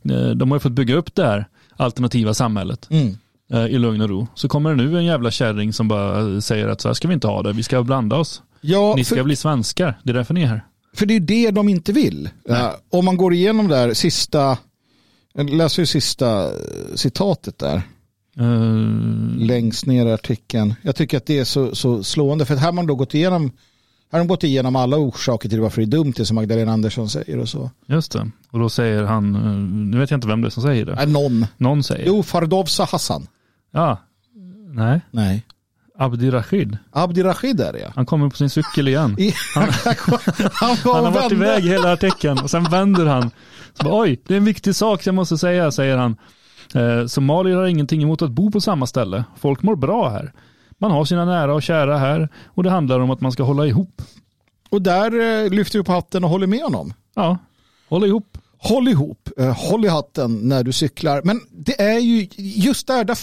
eh, de har ju fått bygga upp det här alternativa samhället. Mm. Eh, i lugn och ro. Så kommer det nu en jävla kärring som bara säger att så här ska vi inte ha det, vi ska blanda oss. Ja, ni ska för, bli svenskar, det är därför ni är här. För det är det de inte vill. Uh, om man går igenom där sista, jag läser ju sista citatet där. Uh... Längst ner i artikeln. Jag tycker att det är så, så slående. För här har man då gått igenom här har de gått igenom alla orsaker till varför det är dumt det som Magdalena Andersson säger och så. Just det. Och då säger han, eh, nu vet jag inte vem det är som säger det. Nej, någon. Någon säger. Jo, Fardovsa Hassan. Ja. Nej. Nej. Abdi Rashid. Abdi Rashid är det ja. Han kommer på sin cykel igen. Han, han, han har varit iväg hela artikeln och sen vänder han. Så bara, Oj, det är en viktig sak jag måste säga, säger han. Eh, somalier har ingenting emot att bo på samma ställe. Folk mår bra här. Man har sina nära och kära här och det handlar om att man ska hålla ihop. Och där eh, lyfter vi på hatten och håller med honom. Ja, hålla ihop. Håll ihop, eh, håll i hatten när du cyklar. Men det är ju just där, där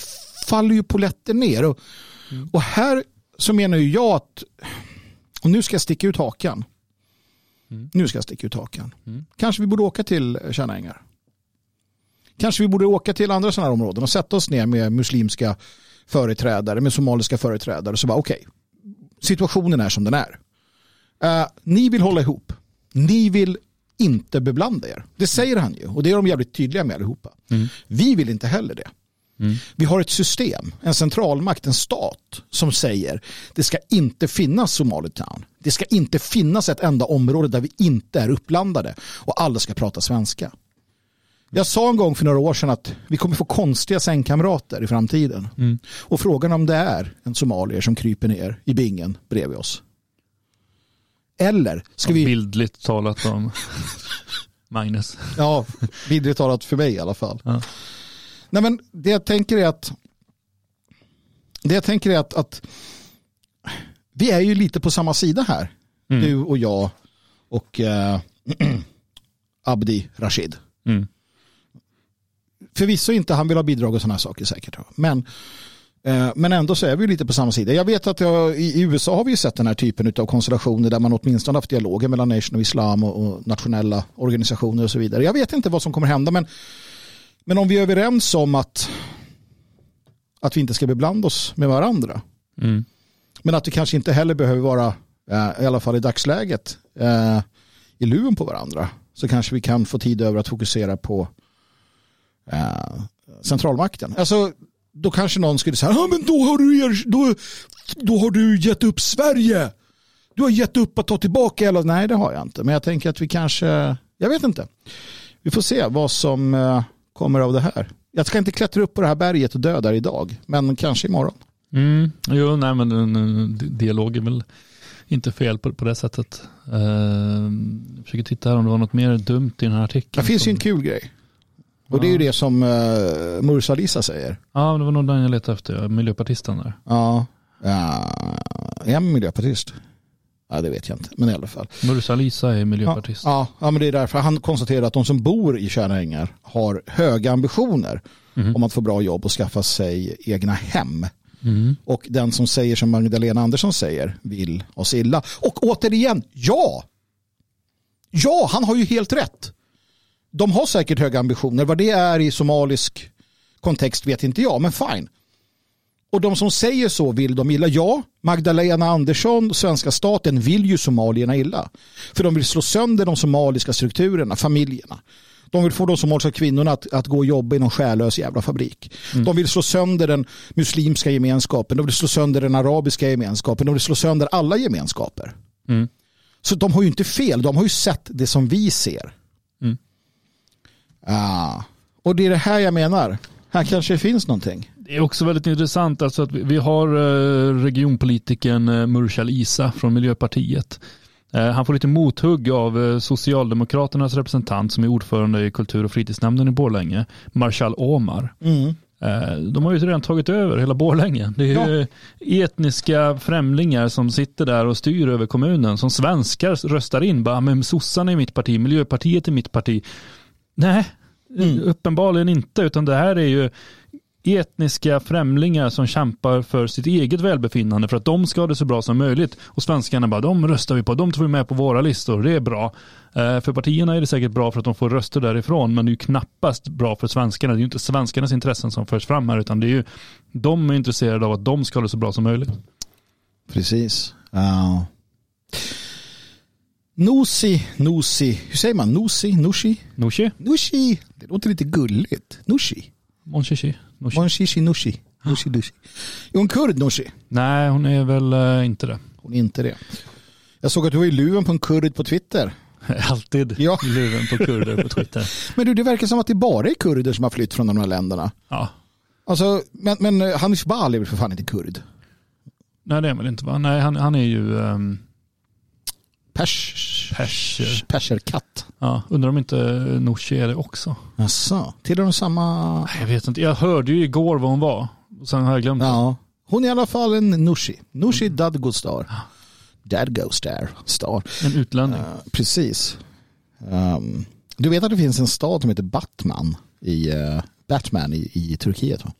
faller ju poletten ner. Och, mm. och här så menar ju jag att, och nu ska jag sticka ut hakan. Mm. Nu ska jag sticka ut hakan. Mm. Kanske vi borde åka till Tjärnängar. Kanske vi borde åka till andra sådana här områden och sätta oss ner med muslimska företrädare, med somaliska företrädare och så bara okej, okay, situationen är som den är. Uh, ni vill hålla ihop. Ni vill inte beblanda er. Det säger han ju och det är de jävligt tydliga med allihopa. Mm. Vi vill inte heller det. Mm. Vi har ett system, en centralmakt, en stat som säger det ska inte finnas Somalitown. Det ska inte finnas ett enda område där vi inte är uppblandade och alla ska prata svenska. Jag sa en gång för några år sedan att vi kommer få konstiga sängkamrater i framtiden. Mm. Och frågan om det är en somalier som kryper ner i bingen bredvid oss. Eller ska ja, vi... Bildligt talat om Magnus. Ja, bildligt talat för mig i alla fall. Ja. Nej, men det jag tänker är att det jag tänker är att, att vi är ju lite på samma sida här. Mm. Du och jag och äh, Abdi Rashid. Mm. Förvisso inte han vill ha bidrag och sådana saker säkert. Men, äh, men ändå så är vi lite på samma sida. Jag vet att jag, i USA har vi sett den här typen av konstellationer där man åtminstone haft dialoger mellan Nation of Islam och, och nationella organisationer och så vidare. Jag vet inte vad som kommer hända men men om vi är överens om att, att vi inte ska beblanda oss med varandra. Mm. Men att vi kanske inte heller behöver vara, eh, i alla fall i dagsläget, eh, i luven på varandra. Så kanske vi kan få tid över att fokusera på eh, centralmakten. Alltså, då kanske någon skulle säga, ah, men då har, du er, då, då har du gett upp Sverige. Du har gett upp att ta tillbaka hela... Nej, det har jag inte. Men jag tänker att vi kanske, jag vet inte. Vi får se vad som kommer av det här. Jag ska inte klättra upp på det här berget och dö där idag, men kanske imorgon. Mm, jo, nej, men en, dialog är väl inte fel på, på det sättet. Uh, jag försöker titta här om det var något mer dumt i den här artikeln. Det finns ju en kul grej. Och ja. det är ju det som uh, Mursa Lisa säger. Ja, det var nog den jag letade efter, miljöpartisten där. Ja, ja en miljöpartist. Ja, det vet jag inte, men i alla fall. Mursa Lisa är miljöpartist. Ja, ja, men det är därför han konstaterar att de som bor i Tjärna har höga ambitioner mm. om att få bra jobb och skaffa sig egna hem. Mm. Och den som säger som Magdalena Andersson säger vill oss illa. Och återigen, ja! Ja, han har ju helt rätt. De har säkert höga ambitioner. Vad det är i somalisk kontext vet inte jag, men fine. Och de som säger så vill de illa. Ja, Magdalena Andersson, svenska staten, vill ju somalierna illa. För de vill slå sönder de somaliska strukturerna, familjerna. De vill få de somaliska kvinnorna att, att gå och jobba i någon själös jävla fabrik. Mm. De vill slå sönder den muslimska gemenskapen. De vill slå sönder den arabiska gemenskapen. De vill slå sönder alla gemenskaper. Mm. Så de har ju inte fel. De har ju sett det som vi ser. Mm. Ah. Och det är det här jag menar. Här kanske finns någonting. Det är också väldigt intressant alltså att vi har eh, regionpolitiken eh, Murshal Isa från Miljöpartiet. Eh, han får lite mothugg av Socialdemokraternas representant som är ordförande i kultur och fritidsnämnden i Borlänge, Marshall Omar. Mm. De har ju redan tagit över hela Borlänge. Det är ja. etniska främlingar som sitter där och styr över kommunen. Som svenskar röstar in. Bara, men sossarna är mitt parti, Miljöpartiet är mitt parti. Nej, mm. uppenbarligen inte. Utan det här är ju etniska främlingar som kämpar för sitt eget välbefinnande för att de ska ha det så bra som möjligt. Och svenskarna bara, de röstar vi på, de tar vi med på våra listor, det är bra. Eh, för partierna är det säkert bra för att de får röster därifrån, men det är ju knappast bra för svenskarna. Det är ju inte svenskarnas intressen som förs fram här, utan det är ju, de är intresserade av att de ska ha det så bra som möjligt. Precis. Uh. Nosi, Nosi, hur säger man? Nosi, Nushi? Nushi? Nushi, det låter lite gulligt. Nushi. Monchichi. Monchichi Nushi. Nushi Dushi. Är hon kurd Nushi? Nej, hon är väl uh, inte det. Hon är inte det. Jag såg att du var i luven på en kurd på Twitter. Alltid ja. luven på kurder på Twitter. men du, det verkar som att det bara är kurder som har flytt från de här länderna. Ja. Alltså, men, men eh, Hanif Bali är väl för fan inte kurd? Nej, det är väl inte va? Nej, han, han är ju... Um Pers, Perser. perserkatt. Ja, undrar om inte Nooshi är det också. Jaså, tillhör de samma? Jag vet inte. Jag hörde ju igår vad hon var. Och sen har jag glömt. Ja, hon är i alla fall en Nooshi. Nooshi Dadgostar. Dadgostar. Star. En utlänning. Uh, precis. Um, du vet att det finns en stad som heter Batman i uh, Batman i, i Turkiet va?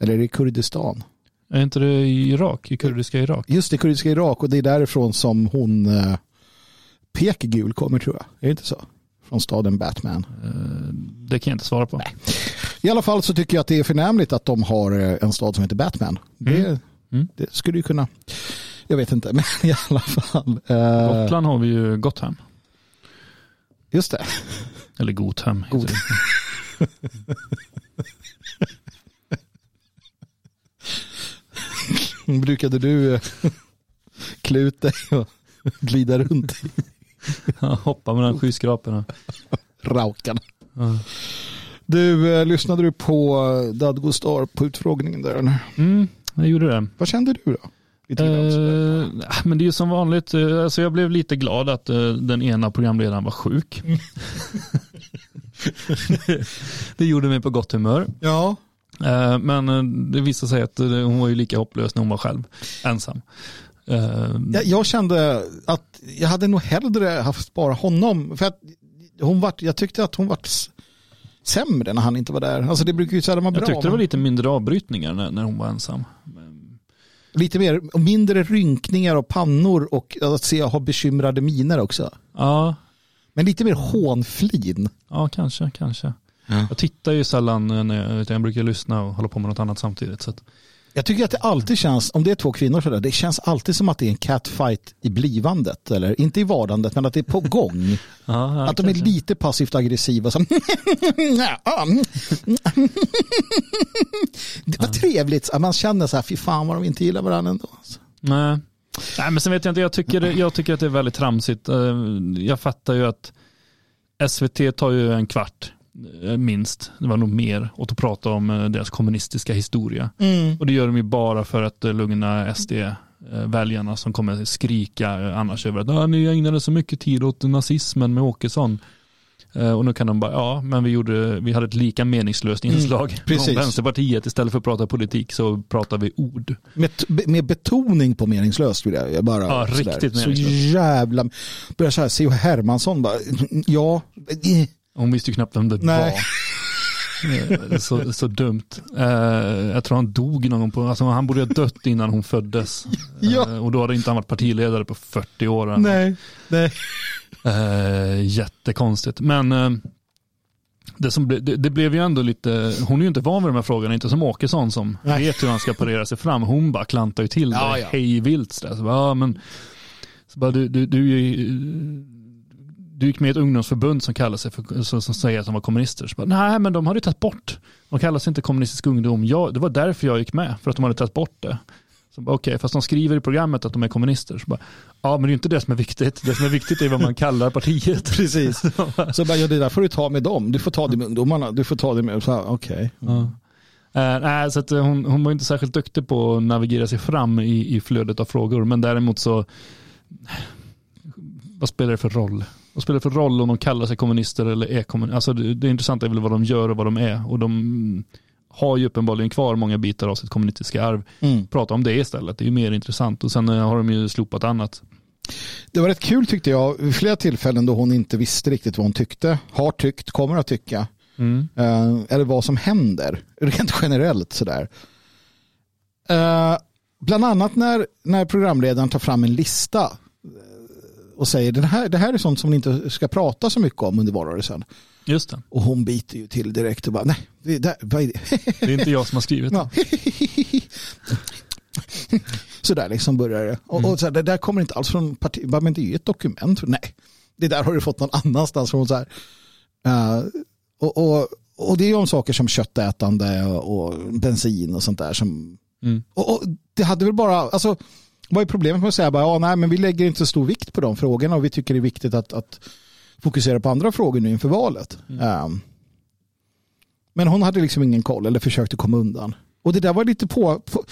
Eller är det Kurdistan? Är inte det i Irak? I kurdiska Irak? Just det, kurdiska Irak och det är därifrån som hon uh, Pekgul kommer tror jag. Är det inte så? Från staden Batman. Uh, det kan jag inte svara på. Nej. I alla fall så tycker jag att det är förnämligt att de har en stad som heter Batman. Det, Mm. Mm. det skulle ju kunna, jag vet inte, men i alla fall. Uh, Gotland har vi ju Gottham. just det. Eller heter God-. Brukade du eh, klä ut dig och glida runt Hoppa mellan skyskraporna. raukarna? Ja. Du, eh, lyssnade du på eh, Dadgostar på utfrågningen där? eller? Mm, jag gjorde det. Vad kände du då? Lite grann sådär. Eh, men det är ju som vanligt. eh, Alltså jag blev lite glad att eh, den ena programledaren var sjuk. det gjorde mig på gott humör. ja, Eh, Men eh, det visade sig att eh, hon var ju lika hopplös när hon var själv, ensam. Eh, jag, jag kände att jag hade nog hellre haft bara honom. För att hon vart, jag tyckte att hon vart s- sämre när han inte var där. Alltså det brukar ju sällan vara bra. Jag tyckte det var lite mindre avbrytningar när, när hon var ensam. lite mer, och mindre rynkningar och pannor och att se ha bekymrade miner också. Ja, Men lite mer hånflin. ja kanske, kanske. Ja. Jag tittar ju sällan när jag, utan jag brukar lyssna och hålla på med något annat samtidigt. Så att, Jag tycker att det alltid känns, om det är två kvinnor sådär, det känns alltid som att det är en catfight i blivandet. Eller inte i vardandet, men att det är på gång. ja, att de är lite passivt aggressiva. Som det var trevligt. Man känner så här, fy fan vad de inte gillar varandra ändå. Nej. Nej, men sen vet jag inte, jag tycker, jag tycker att det är väldigt tramsigt. Eh, Jag fattar ju att SVT tar ju en kvart, minst, det var nog mer, åt att prata om eh, deras kommunistiska historia. Och det gör de ju bara för att eh, lugna SD-väljarna som kommer skrika eh, annars över att ah, ni ägnade så mycket tid åt nazismen med Åkesson. Eh, Och nu kan de bara, ja, men vi, gjorde, vi hade ett lika meningslöst inslag Mm, precis. om Vänsterpartiet. Istället för att prata politik så pratar vi ord. Med, med betoning på meningslöst vill jag bara. Ja, riktigt Så meningslöst. jävla, börjar så här, C.H. Hermansson bara, ja, eh, Hon visste ju knappt vem det Nej. var. Eh, Så, så dumt. Eh, jag tror han dog någon gång på, alltså han borde ha dött innan hon föddes. Ja. Eh, och då hade inte han varit partiledare på 40 år. nej, nej. Eh, jättekonstigt. Men det, som ble, det, det blev ju ändå lite, hon är ju inte van vid de här frågorna, inte som Åkesson som Nej. vet hur han ska parera sig fram. Hon bara klantar ju till det Ja, ja. hej vilt. Så, bara, ja, men, så bara, du, du, du, du gick med i ett ungdomsförbund som kallar sig för, som, som säger att de var kommunister. Så bara, Nej, men de hade ju tagit bort. De kallar sig inte kommunistisk ungdom. Jag, det var därför jag gick med, för att de hade tagit bort det. Okej, fast de skriver i programmet att de är kommunister. Så bara, ja, men det är inte det som är viktigt. Det som är viktigt är vad man kallar partiet. Precis. Så bara, ja, det där får du ta med dem. Du får ta det med ungdomarna. Du får ta det med, så här, okej. Ja. Eh, nej, så eh, hon, hon var inte särskilt duktig på att navigera sig fram i, i flödet av frågor. Men däremot så, vad spelar det för roll? Vad spelar det för roll om de kallar sig kommunister eller är kommunister? Alltså det, det intressanta är väl vad de gör och vad de är. Och de har ju uppenbarligen kvar många bitar av sitt kommunistiska arv. Mm. Prata om det istället, det är ju mer intressant. Och sen eh, har de ju slopat annat. Det var rätt kul tyckte jag. Vid flera tillfällen då hon inte visste riktigt vad hon tyckte, har tyckt, kommer att tycka. Mm. Eh, eller vad som händer, rent generellt sådär. Eh, bland annat när, när programledaren tar fram en lista och säger det här, det här är sånt som ni inte ska prata så mycket om under valrörelsen. Just det, Och hon biter ju till direkt och bara nej, det, där, vad är det? det är inte jag som har skrivit det. Ja. så där liksom börjar det. Och, och så här, det där kommer inte alls från parti, bara, men det är ju ett dokument. Nej, det där har du fått någon annanstans från. Så här. Eh, och, och, och det är ju om saker som köttätande och, och bensin och sånt där. Som, Mm. och, och det hade väl bara, alltså vad är problemet med att säga bara, ja, nej, men vi lägger inte så stor vikt på de frågorna och vi tycker det är viktigt att, att fokusera på andra frågor nu inför valet. Eh, men hon hade liksom ingen koll eller försökte komma undan. Och det där var lite på, på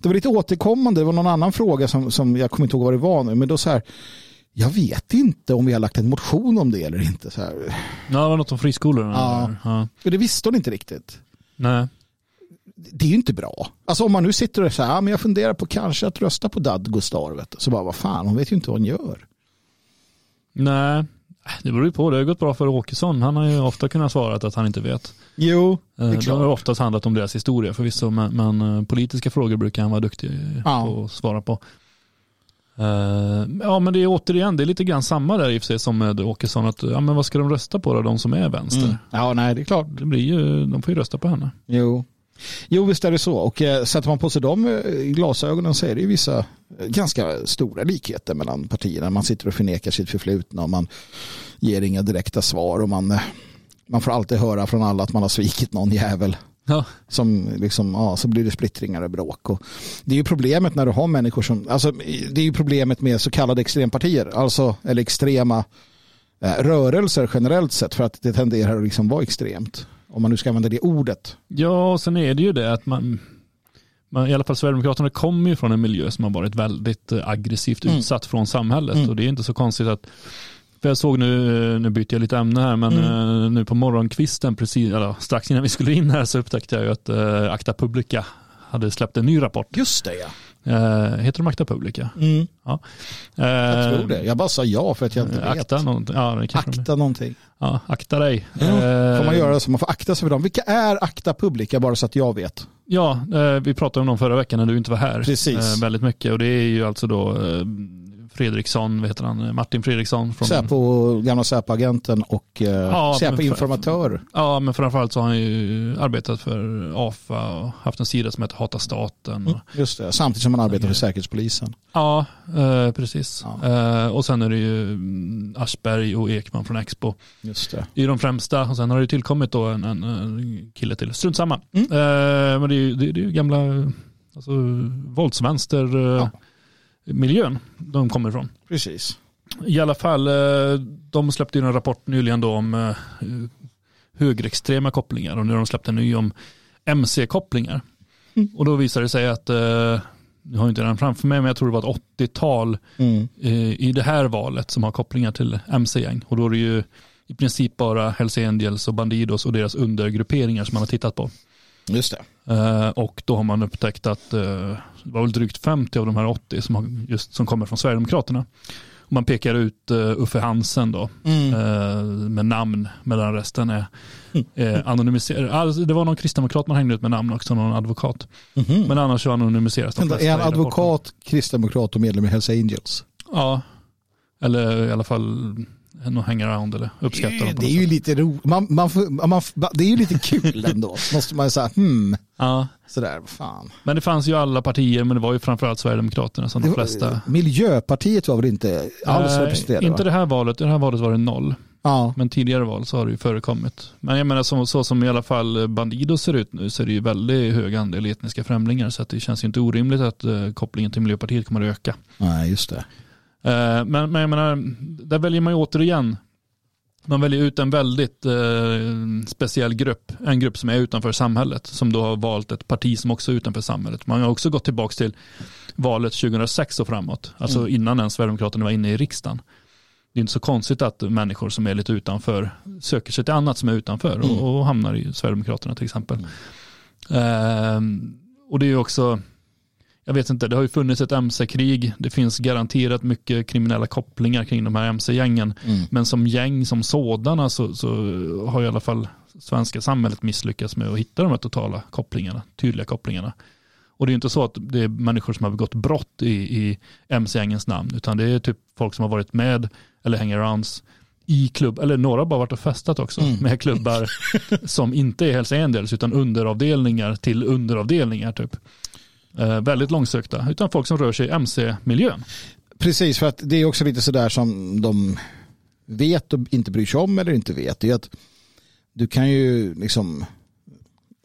det var lite återkommande. Det var någon annan fråga som, som jag kommer inte ihåg vad det var nu. Men då så här, Jag vet inte om vi har lagt en motion om det eller inte. Så här. Ja, det var något om friskolorna. Ja. ja. För det visste hon inte riktigt. Nej. Det är ju inte bra. Alltså om man nu sitter och säger, ja, men jag funderar på kanske att rösta på Dadgostar. Vet du. Så bara, vad fan, hon vet ju inte vad hon gör. Nej, det beror ju på. Det har gått bra för Åkesson. Han har ju ofta kunnat svara att han inte vet. Jo, det Eh, är Det har klart. oftast handlat om deras historia förvisso, men, men eh, politiska frågor brukar han vara duktig Ja. på att svara på. Eh, Ja men det är återigen, det är lite grann samma där i och för sig som med Åkesson, att ja men vad ska de rösta på då, de som är vänster? Mm. Ja, nej, det är klart. Det blir ju, de får ju rösta på henne. Jo. Jo, visst är det så. Och eh, sätter man på sig de eh, glasögonen så är det ju vissa eh, ganska stora likheter mellan partierna. Man sitter och förnekar sitt förflutna och man ger inga direkta svar och man, eh, man får alltid höra från alla att man har svikit någon jävel. Ja. Som liksom, ja, så blir det splittringar och bråk. Och det är ju problemet när du har människor som, alltså det är ju problemet med så kallade extrempartier, alltså eller extrema eh, rörelser generellt sett för att det tenderar att liksom vara extremt. Om man nu ska använda det ordet. Ja, och sen är det ju det att man, man i alla fall Sverigedemokraterna kommer ju från en miljö som har varit väldigt eh, aggressivt Mm. utsatt från samhället Mm. och det är inte så konstigt att för jag såg nu, eh, nu byter jag lite ämne här, men Mm. eh, nu på morgonkvisten, precis, eller strax innan vi skulle in här så upptäckte jag ju att eh, Acta Publica hade släppt en ny rapport. Just det ja. Eh, heter de Acta Publica? Mm. Ja. Jag Eh, tror det. Jag bara sa ja för att jag inte vet. Akta någonting. Ja, Akta någonting. Ja, akta dig. Ja, Får man Eh, göra så? Man får akta sig för dem. Vilka är Akta Publica bara så att jag vet? Ja, eh, vi pratade om dem förra veckan när du inte var här. Precis. Eh, väldigt mycket och det är ju alltså då eh, Fredriksson, vad heter han, Martin Fredriksson. Från, Säpo, gamla Säpo-agenten och eh, Ja, Säpo-informatör. Ja, men framförallt så har han ju arbetat för AFA och haft en sida som heter Hata staten. Och, Just det. Samtidigt som man arbetar för Säkerhetspolisen. Ja, eh, precis. Ja. Eh, och sen är det ju mm, Aschberg och Ekman från Expo. Just det. Det är de främsta och sen har det tillkommit då en, en, en kille till. Strunt samma. Mm. Eh, men det är ju, det, det är gamla alltså, våldsvänster eh, Ja. Miljön de kommer ifrån. Precis. I alla fall, eh, de släppte ju en rapport nyligen då om eh, högerextrema kopplingar och nu har de släppt en ny om MC-kopplingar. Mm. Och då visar det sig att, eh, nu har jag inte den framför mig, men jag tror det var ett 80-tal Mm. i det här valet som har kopplingar till MC-gäng. Och då är det ju i princip bara Hells Angels och Bandidos och deras undergrupperingar som man har tittat på. Just det. Eh, och då har man upptäckt att eh, det var väl drygt 50 av de här 80 som, har, just, som kommer från Sverigedemokraterna. Och man pekar ut uh, Uffe Hansen då Mm. eh, med namn medan resten är uh, anonymiserade. Alltså, det var någon kristdemokrat man hängde ut med namn också, någon advokat. Mhm. Men annars så anonymiseras de flesta Är han advokat, kristdemokrat och medlem i Hells Angels? Ja, eller i alla fall någon hangaround eller uppskattar dem Det är ju lite ro, man, man, får- man, det är ju lite kul ändå. Måste man ju säga, hmm, Ja, sådär, fan. men det fanns ju alla partier, men det var ju framförallt Sverigedemokraterna som Det de flesta. Miljöpartiet var väl inte alls Eh, representerade? Inte va? det här valet, i det här valet var det noll. Ja, Men tidigare val så har det ju förekommit. Men jag menar så, så som i alla fall Bandido ser ut nu så är det ju väldigt hög andel etniska främlingar så att det känns ju inte orimligt att eh, kopplingen till Miljöpartiet kommer att öka. nej just det. Eh, men, men jag menar, där väljer man ju återigen, man väljer ut en väldigt eh, speciell grupp, en grupp som är utanför samhället, som då har valt ett parti som också är utanför samhället. Man har också gått tillbaka till valet 2006 och framåt, alltså Mm. innan ens Sverigedemokraterna var inne i riksdagen. Det är inte så konstigt att människor som är lite utanför söker sig till annat som är utanför Mm. och, och hamnar i Sverigedemokraterna till exempel. Mm. Ehm, och det är ju också, jag vet inte, det har ju funnits ett MC-krig, det finns garanterat mycket kriminella kopplingar kring de här MC-gängen. Mm. Men som gäng som sådana så, så har i alla fall svenska samhället misslyckats med att hitta de här totala kopplingarna, tydliga kopplingarna. Och det är inte så att det är människor som har begått brott i, i MC-gängens namn, utan det är typ folk som har varit med eller hangarounds i klubb, eller några har bara varit och festat också Mm. med klubbar som inte är Hells Angels utan underavdelningar till underavdelningar typ. Eh, väldigt långsökta, utan folk som rör sig i MC-miljön. Precis, för att det är också lite sådär som de vet och inte bryr sig om eller inte vet. Det är att du kan ju liksom,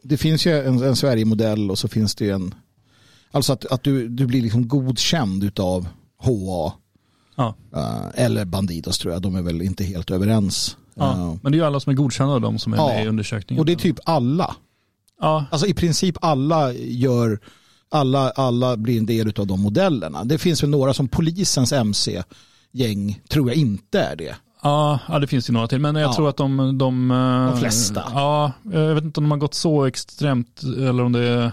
det finns ju en, en Sverigemodell och så finns det ju en, alltså att, att du, du blir liksom godkänd utav HA Ja. eh, eller Bandidos tror jag, de är väl inte helt överens. Ja, Eh, men det är ju alla som är godkända av de som är Ja, med i undersökningen. och det är typ alla, ja, alltså i princip alla gör, alla, alla blir en del av de modellerna. Det finns väl några som polisens MC gäng tror jag inte är det. Ja, ja, det finns ju några till. Men jag Ja. tror att de... De, eh, De flesta. Ja, jag vet inte om de har gått så extremt eller om det är...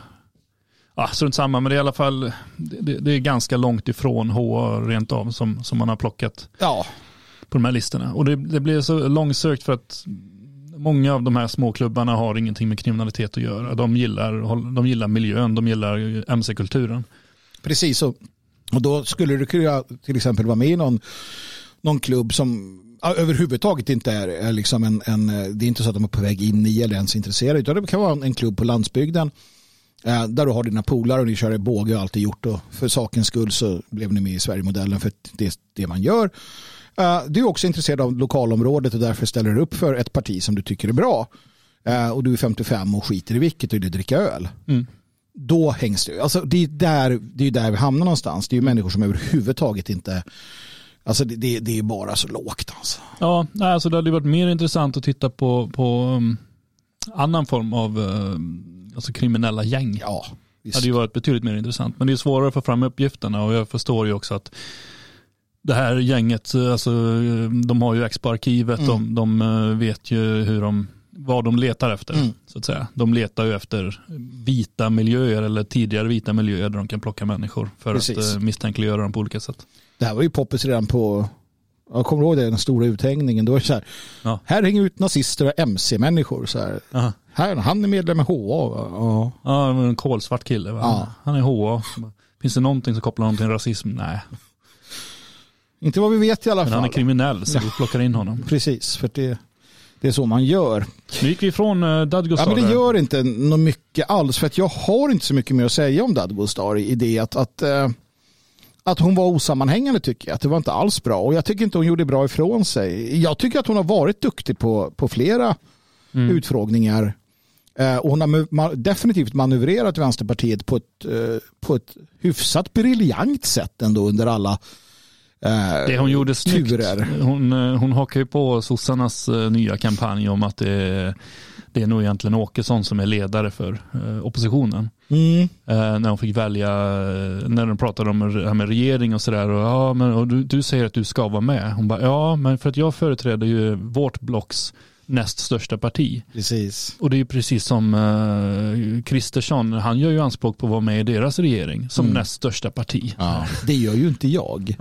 Ja, strunt samma, men det är i alla fall det, det är ganska långt ifrån HA rent av som, som man har plockat Ja, på de här listorna. Och det, det blir så långsökt för att många av de här småklubbarna har ingenting med kriminalitet att göra. De gillar, de gillar miljön, de gillar mc-kulturen. precis. Och, och då skulle du kunna till exempel vara med i någon, någon klubb som överhuvudtaget inte är, är liksom en, en, det är inte så att de är på väg in i eller ens intresserade, utan det kan vara en, en klubb på landsbygden eh, där du har dina polare och ni kör i båge och allt är gjort och för sakens skull så blev ni med i Sverigemodellen för det är det man gör. Eh, Du är också intresserad av lokalområdet och därför ställer du upp för ett parti som du tycker är bra. Eh, Och du är 55 och skiter i vilket och vill dricka öl. Mm. Då hängs du. Alltså det är där, det är där vi hamnar någonstans. Det är ju människor som överhuvudtaget inte Alltså det, det, det är bara så lågt alltså. Ja, alltså det hade varit mer intressant att titta på, på um, annan form av um, alltså kriminella gäng. Ja, Det visst. hade ju varit betydligt mer intressant. Men det är svårare att få fram uppgifterna och jag förstår ju också att det här gänget, alltså, de har ju X på arkivet, Mm. de, de eh, vet ju hur de, vad de letar efter. Mm. Så att säga. De letar ju efter vita miljöer eller tidigare vita miljöer där de kan plocka människor för Precis. att uh, misstänkliggöra dem på olika sätt. Det här var ju poppis redan på jag kommer ihåg det, den stora uthängningen. Då är det så här, Ja. här hänger ut nazister och mc-människor. Så här. Aha. Här, han är medlem i HA. Ja. Ja, var en kolsvart kille. Va? Ja. Han är HA. Finns det någonting som kopplar honom till rasism? Nej. Inte vad vi vet i alla Men han är fall. kriminell så vi plockar in honom. Precis, för det, det är så man gör. Nu gick vi ifrån uh, Dadgostar. Ja, men det gör inte något mycket alls. För att jag har inte så mycket mer att säga om Dadgostar i det att, att, eh, att hon var osammanhängande tycker jag. Att det var inte alls bra. Och jag tycker inte hon gjorde bra ifrån sig. Jag tycker att hon har varit duktig på, på flera Mm. utfrågningar. Eh, och hon har ma- definitivt manövrerat Vänsterpartiet på ett, eh, på ett hyfsat briljant sätt ändå under alla eh, Det hon gjorde snyggt, turer. hon, eh, hon hakar ju på sossarnas eh, nya kampanj om att det, det är nog egentligen Åkesson som är ledare för eh, oppositionen. Mm. Eh, när hon fick välja, när de pratade om det här med regering och sådär. Och, ja, men, och du, du säger att du ska vara med. Hon bara, ja, men för att jag företräder ju vårt blocks näst största parti. Precis. Och det är ju precis som eh, Kristersson, han gör ju anspråk på att vara med i deras regering som Mm. näst största parti. Ja, det gör ju inte jag.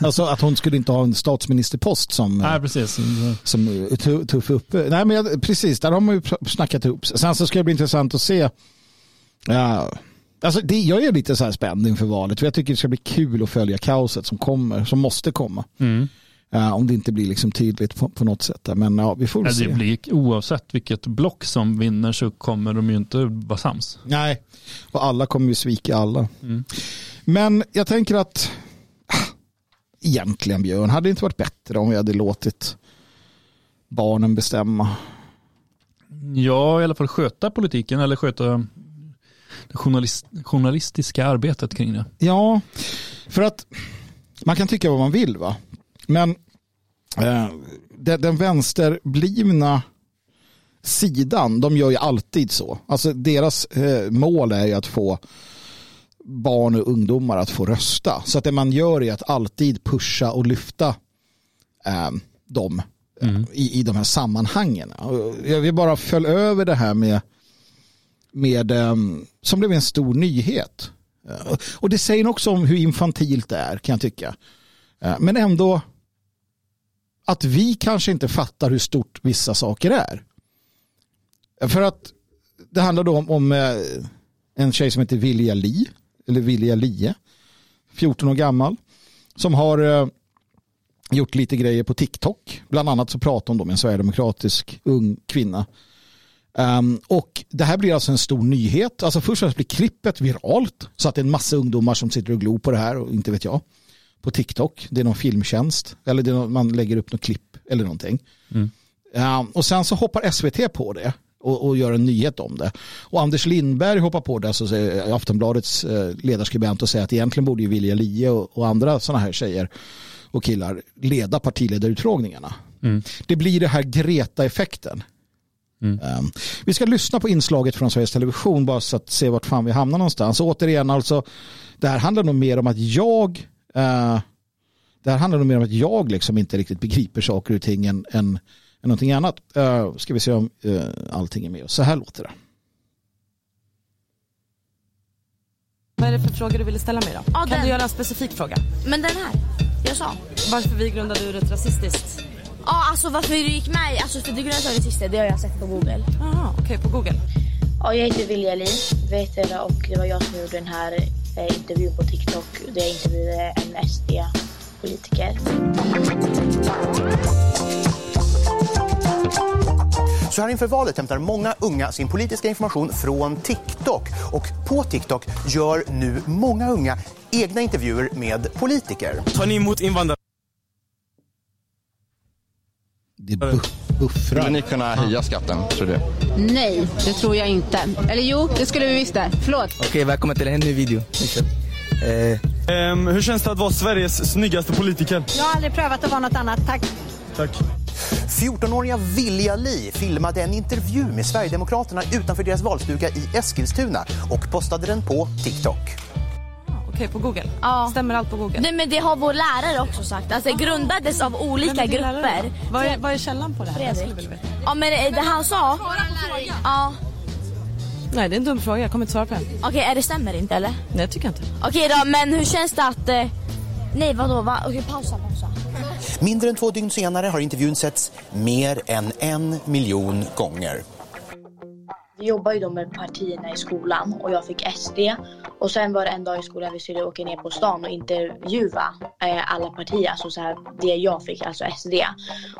Alltså att hon skulle inte ha en statsministerpost som, Nej, precis. som tu- tuff uppe. Nej, men jag, precis, där har man ju snackat ihop. Sen så ska det bli intressant att se. Ja, alltså det, jag är lite så här spänd inför valet. För jag tycker det ska bli kul att följa kaoset som kommer, som måste komma. Mm. Ja, om det inte blir liksom tydligt på, på något sätt. Men ja, vi får väl se. det blir, oavsett vilket block som vinner så kommer de ju inte vara sams. Nej, och alla kommer ju svika alla. Mm. Men jag tänker att ah, egentligen Björn, hade det inte varit bättre om vi hade låtit barnen bestämma? Ja, i alla fall sköta politiken eller sköta det journalist, journalistiska arbetet kring det. Ja, för att man kan tycka vad man vill va. Men eh, den, den vänsterblivna sidan, de gör ju alltid så. Alltså deras eh, mål är ju att få barn och ungdomar att få rösta. Så att det man gör är att alltid pusha och lyfta eh, dem eh, Mm. i, i de här sammanhangen. Jag vill bara följa över det här med, med eh, som blev en stor nyhet. Eh, Och det säger också om hur infantilt det är kan jag tycka. Eh, Men ändå att vi kanske inte fattar hur stort vissa saker är. För att det handlar då om, om eh, en tjej som heter Vilja Li, eller Vilja Lie, 14 år gammal, som har eh, gjort lite grejer på TikTok. Bland annat så pratar hon då med en sverigedemokratisk ung kvinna. Um, och det här blir alltså en stor nyhet. Alltså först och främst blir klippet viralt så att det är en massa ungdomar som sitter och glor på det här och inte vet jag. På TikTok. Det är någon filmtjänst. Eller det någon, man lägger upp något klipp eller någonting. Mm. Um, och sen så hoppar SVT på det och, och gör en nyhet om det. Och Anders Lindberg hoppar på det, alltså säger Aftonbladets eh, ledarskribent och säger att egentligen borde ju Vilja Lie och, och andra sådana här tjejer och killar leda partiledarutfrågningarna. Mm. Det blir det här Greta-effekten. Mm. Um, vi ska lyssna på inslaget från Sveriges Television bara så att se vart fan vi hamnar någonstans. Och återigen, alltså, det här handlar nog mer om att jag uh, Det här handlar nog mer om att jag liksom inte riktigt begriper saker och ting än, än, än någonting annat. Uh, ska vi se om uh, allting är med oss. Så här låter det. Vad är det för fråga du ville ställa mig då? Ja, kan den. du göra en specifik fråga? Men den här, jag sa. Varför vi grundade ur ett rasistiskt... Ja, alltså varför du gick med Alltså för du grundade sista, det har jag sett på google. Jaha, okej okay, på google. Ja, jag heter Vilja Li, vet du, och det var jag som gjorde den här eh, intervjun på TikTok där jag intervjuade en SD-politiker. Så här inför valet hämtar många unga sin politiska information från TikTok. Och på TikTok gör nu många unga egna intervjuer med politiker. Tar ni emot invandrare? Det bu buffrar. Skulle ni kunna höja skatten, tror du? Nej, det tror jag inte. Eller jo, det skulle vi visst det. Förlåt. Okej, välkommen till en ny video. Eh. Um, hur känns det att vara Sveriges snyggaste politiker? Jag har aldrig prövat att vara något annat, tack. Tack. 14-åriga Vilja Li filmade en intervju med Sverigedemokraterna utanför deras valstuga i Eskilstuna och postade den på TikTok. Okej, okay, på Google? Ja. Stämmer allt på Google? Nej men det har vår lärare också sagt. Alltså det grundades av olika grupper. Vad är, vad är källan på det här? Fredrik. Ja men det han sa... Ja. Nej det är en dum fråga, jag kommer inte svara på den. Okej, okay, det stämmer inte eller? Nej jag tycker inte. Okej okay, då, men hur känns det att... Eh... Nej vadå, va? okej okay, pausa, pausa. Mindre än två dygn senare har intervjun setts mer än en miljon gånger. Vi jobbar ju då med partierna i skolan och jag fick SD. Och sen var det en dag i skolan vi skulle åka ner på stan och intervjua eh, alla partier, alltså så här, det jag fick, alltså SD.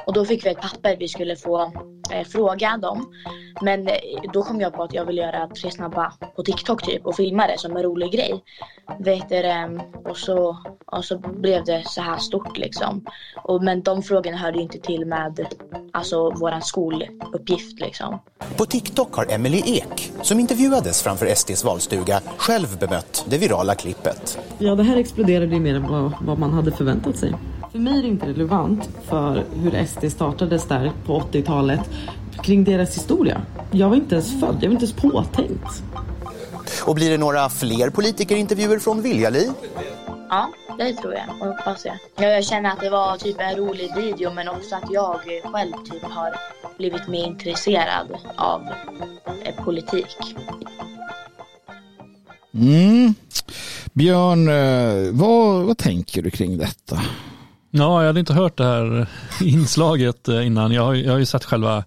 Och då fick vi ett papper vi skulle få eh, fråga dem. Men eh, då kom jag på att jag ville göra tre snabba på TikTok typ och filma det som en rolig grej. Vet du, eh, och, så, och så blev det så här stort liksom. Och, men de frågorna hörde ju inte till med alltså, våran skoluppgift liksom. På TikTok har Emily Ek, som intervjuades framför SDs valstuga, själv bemött det virala klippet. Ja, det här exploderade ju mer än vad, vad man hade förväntat sig. För mig är det inte relevant för hur SD startades där på 80-talet kring deras historia. Jag var inte ens född, jag var inte ens påtänkt. Och blir det några fler politikerintervjuer från Viljali? Ja, det tror jag och hoppas jag. Jag känner att det var typ en rolig video men också att jag själv typ har blivit mer intresserad av eh, politik. Mm. Björn, eh, vad, vad tänker du kring detta? Ja, jag hade inte hört det här inslaget eh, innan. Jag har, jag har ju sett själva,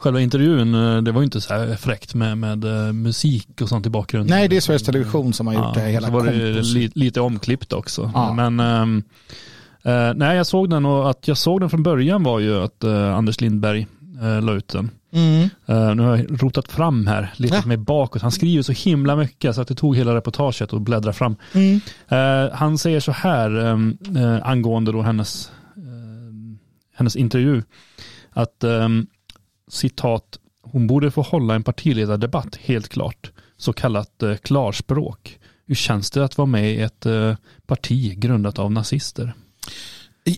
själva intervjun. Det var ju inte så här fräckt med, med musik och sånt i bakgrunden. Nej, det är Sveriges Television som har gjort ja, det hela Så var det li, lite omklippt också. Ja. Men äh, nej, jag såg den och att jag såg den från början var ju att äh, Anders Lindberg äh, la ut den. Mm. Uh, nu har jag rotat fram här, lite ja. mig bakåt. Han skriver så himla mycket så att det tog hela reportaget och bläddra fram. Mm. Uh, han säger så här um, uh, angående då hennes, hennes intervju. Att um, citat, hon borde få hålla en partiledardebatt helt klart. Så kallat klarspråk. Hur känns det att vara med i ett parti grundat av nazister?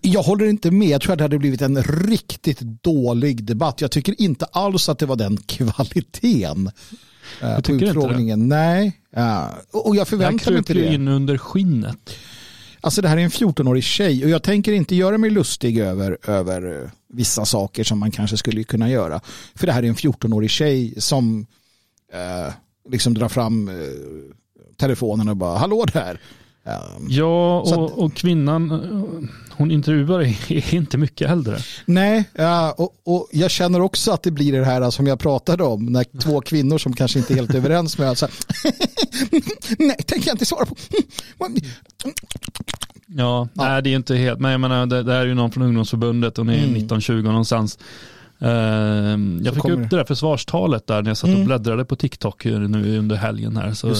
Jag håller inte med. Jag tror att det hade blivit en riktigt dålig debatt. Jag tycker inte alls att det var den kvaliteten jag på utfrågningen. Nej, och jag förväntar mig inte det. in under skinnet. Alltså det här är en 14-årig tjej och jag tänker inte göra mig lustig över, över vissa saker som man kanske skulle kunna göra. För det här är en 14-årig tjej som eh, liksom drar fram eh, telefonen och bara hallå där. Ja, och, att, och, kvinnan hon intervjuar är inte mycket äldre. Nej, och, och, jag känner också att det blir det här som jag pratade om, när två kvinnor som kanske inte är helt överens med alltså, Nej, tänker jag inte svara på. Ja, ja, nej det är inte helt, men jag menar det, det är ju någon från ungdomsförbundet och ni är mm. 19-20 någonstans. Ehm, jag fick upp det där försvarstalet där när jag satt och mm. bläddrade på TikTok nu under helgen här. Så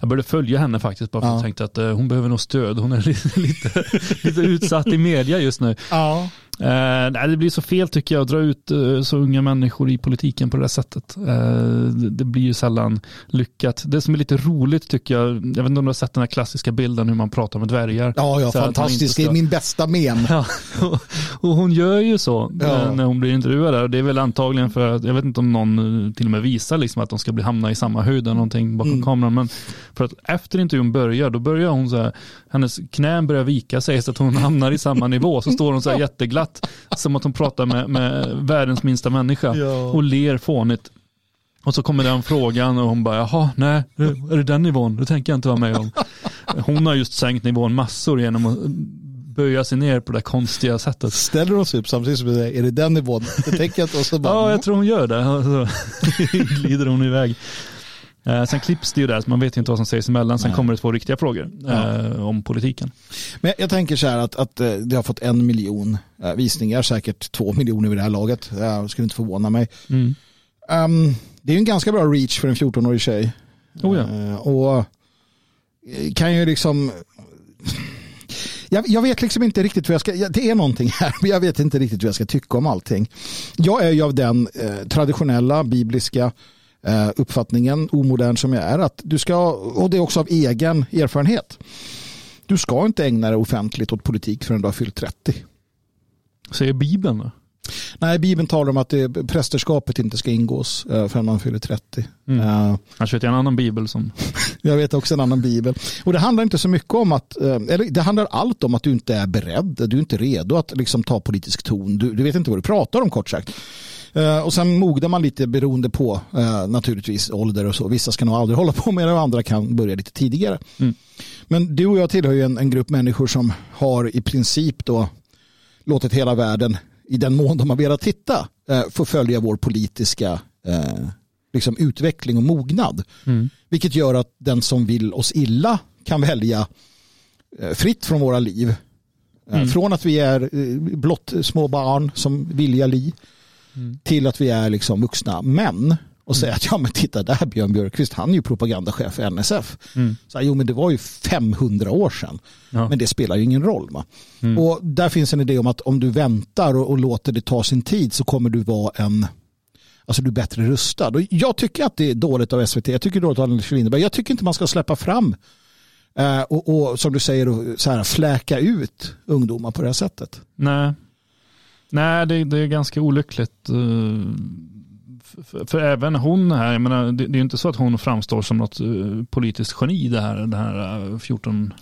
jag började följa henne faktiskt bara för att jag tänkte att eh, hon behöver nog stöd. Hon är lite, lite, lite utsatt i media just nu. Ja. Eh, nej, det blir så fel tycker jag att dra ut eh, så unga människor i politiken på det där sättet. Eh, det, blir ju sällan lyckat. Det som är lite roligt tycker jag, jag vet inte om du har sett den här klassiska bilden hur man pratar med dvärgar. Ja, ja, fantastisk. ska- min bästa mem. Ja, och, och hon gör ju så Ja. när hon blir intervjuad där. Och det är väl antagligen för att, jag vet inte om någon till och med visar liksom att de ska bli hamna i samma höjd eller någonting bakom Mm. kameran. Men för att efter intervjun börjar, då börjar hon så här, hennes knän börjar vika sig så att hon hamnar i samma nivå. Så står hon så här jätteglatt, som att hon pratar med, med världens minsta människa Ja. och ler fånigt. Och så kommer den frågan och hon bara, jaha, nej, är det den nivån? Det tänker jag inte vara med om. Hon har just sänkt nivån massor genom att böja sig ner på det konstiga sättet. Ställer hon sig upp samtidigt som du säger, är det den nivån? Det tänker jag inte. Och så bara, Ja, jag tror hon gör det. Och Så glider hon iväg. Eh, sen klipps det ju där, så man vet ju inte vad som sägs emellan. Sen Nej. kommer det två riktiga frågor eh, om politiken. Men jag tänker så här att, att eh, det har fått en miljon eh, visningar, säkert två miljoner vid det här laget. Jag skulle inte förvåna mig. Mm. Ehm, det är ju en ganska bra reach för en 14-årig tjej. Oh ja. Eh, och eh, kan ju liksom... Jag, jag vet liksom inte riktigt hur jag ska... Det är någonting här, men jag vet inte riktigt hur jag ska tycka om allting. Jag är ju av den eh, traditionella bibliska eh, uppfattningen, omodern som jag är, att du ska, och det är också av egen erfarenhet, du ska inte ägna dig offentligt åt politik förrän du har fyllt 30. Säger Bibeln då? Nej, Bibeln talar om att det, prästerskapet inte ska ingås eh, förrän man fyller 30. Eh, Annars vet jag en annan bibel som... Jag vet också en annan bibel. Och det handlar inte så mycket om att, eh, eller det handlar allt om att du inte är beredd, du är inte redo att liksom ta politisk ton. Du, du vet inte vad du pratar om kort sagt. Eh, Och sen mognar man lite beroende på eh, naturligtvis ålder och så. Vissa ska nog aldrig hålla på med det och andra kan börja lite tidigare. Mm. Men du och jag tillhör ju en, en grupp människor som har i princip då låtit hela världen, i den mån de har velat titta, eh, få följa vår politiska liksom utveckling och mognad. Mm. Vilket gör att den som vill oss illa kan välja fritt från våra liv. Mm. Från att vi är blott små barn som vilja li Mm. till att vi är liksom vuxna män och säga att ja men titta där Björn Björkqvist han är ju propagandachef för NSF. Mm. Så jo men det var ju 500 år sedan. Ja. Men det spelar ju ingen roll. Va? Mm. Och där finns en idé om att om du väntar och, och låter det ta sin tid så kommer du vara en Alltså du är bättre rustad. Och jag tycker att det är dåligt av SVT. Jag tycker dåligt av Anders Lindberg. Jag tycker inte man ska släppa fram eh, och, och som du säger så här, fläka ut ungdomar på det här sättet. Nej, Nej det, det är ganska olyckligt. eh, För, för även hon här, jag menar, det, det är ju inte så att hon framstår som något eh, politiskt geni det här, det här eh, 14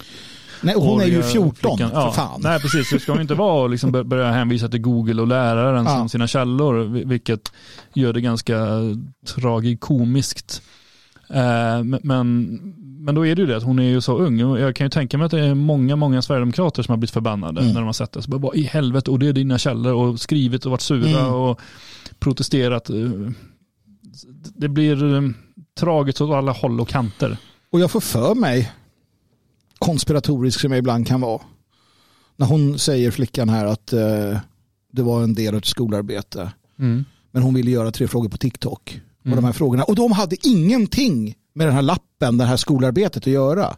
Nej, och hon är ju åriga 14 flickan. för fan. Nej, precis. Det ska ju inte vara och liksom bör- börja hänvisa till Google och läraren Ja. som sina källor, vi- vilket gör det ganska tragikomiskt. Eh, men- Men, då är det ju det att hon är ju så ung. Jag kan ju tänka mig att det är många, många sverigedemokrater som har blivit förbannade Mm. när de har sett det. Så bara, vad i helvete, och det är dina källor och skrivit och varit sura Mm. och protesterat. Eh, Det blir eh, tragiskt åt alla håll och kanter. Och jag får för mig, konspiratorisk som jag ibland kan vara, när hon säger flickan här att eh, det var en del av ett skolarbete. Mm. Men hon ville göra tre frågor på TikTok. Och Mm. de här frågorna. Och de hade ingenting med den här lappen, det här skolarbetet att göra.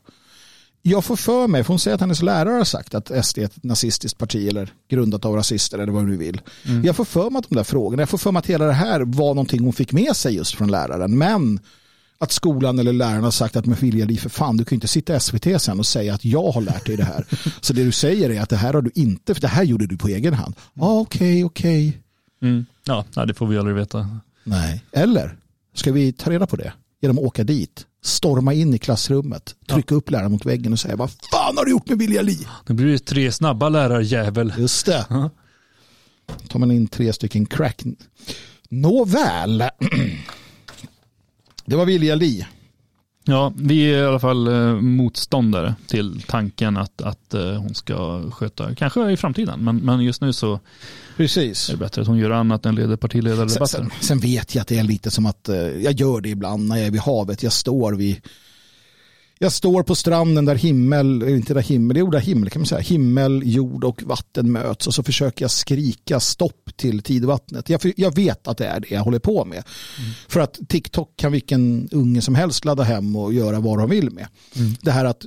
Jag får för mig, för hon säger att hennes lärare har sagt att SD är ett nazistiskt parti eller grundat av rasister eller vad du vill. Mm. Jag får för mig att de där frågorna, jag får för mig att hela det här var någonting hon fick med sig just från läraren. Men att skolan eller läraren har sagt att med vilja liv för fan, du kan ju inte sitta i SVT sen och säga att jag har lärt dig det här. Så det du säger är att det här har du inte, för det här gjorde du på egen hand. Ja, okej, okej. Mm. Ja, det får vi aldrig veta. Nej. Eller ska vi ta reda på det genom att åka dit, storma in i klassrummet, trycka upp läraren mot väggen och säga vad fan har du gjort med Vilja Li? Det blir tre snabba lärarjävel. Just det. Ja. tar man in tre stycken crack. Nåväl. Det var Vilja Li. Ja, vi är i alla fall eh, motståndare till tanken att, att eh, hon ska sköta, kanske i framtiden, men, men just nu så Precis. är det bättre att hon gör annat än leder Sen, partiledardebatter. sen, sen vet jag att det är lite som att eh, jag gör det ibland när jag är vid havet. Jag står vid jag står på stranden där himmel, eller inte där himmel, jo där himmel kan man säga, himmel, jord och vatten möts och så försöker jag skrika stopp till tidvattnet. Jag, jag vet att det är det jag håller på med. För att TikTok kan vilken unge som helst ladda hem och göra vad de vill med. Det här att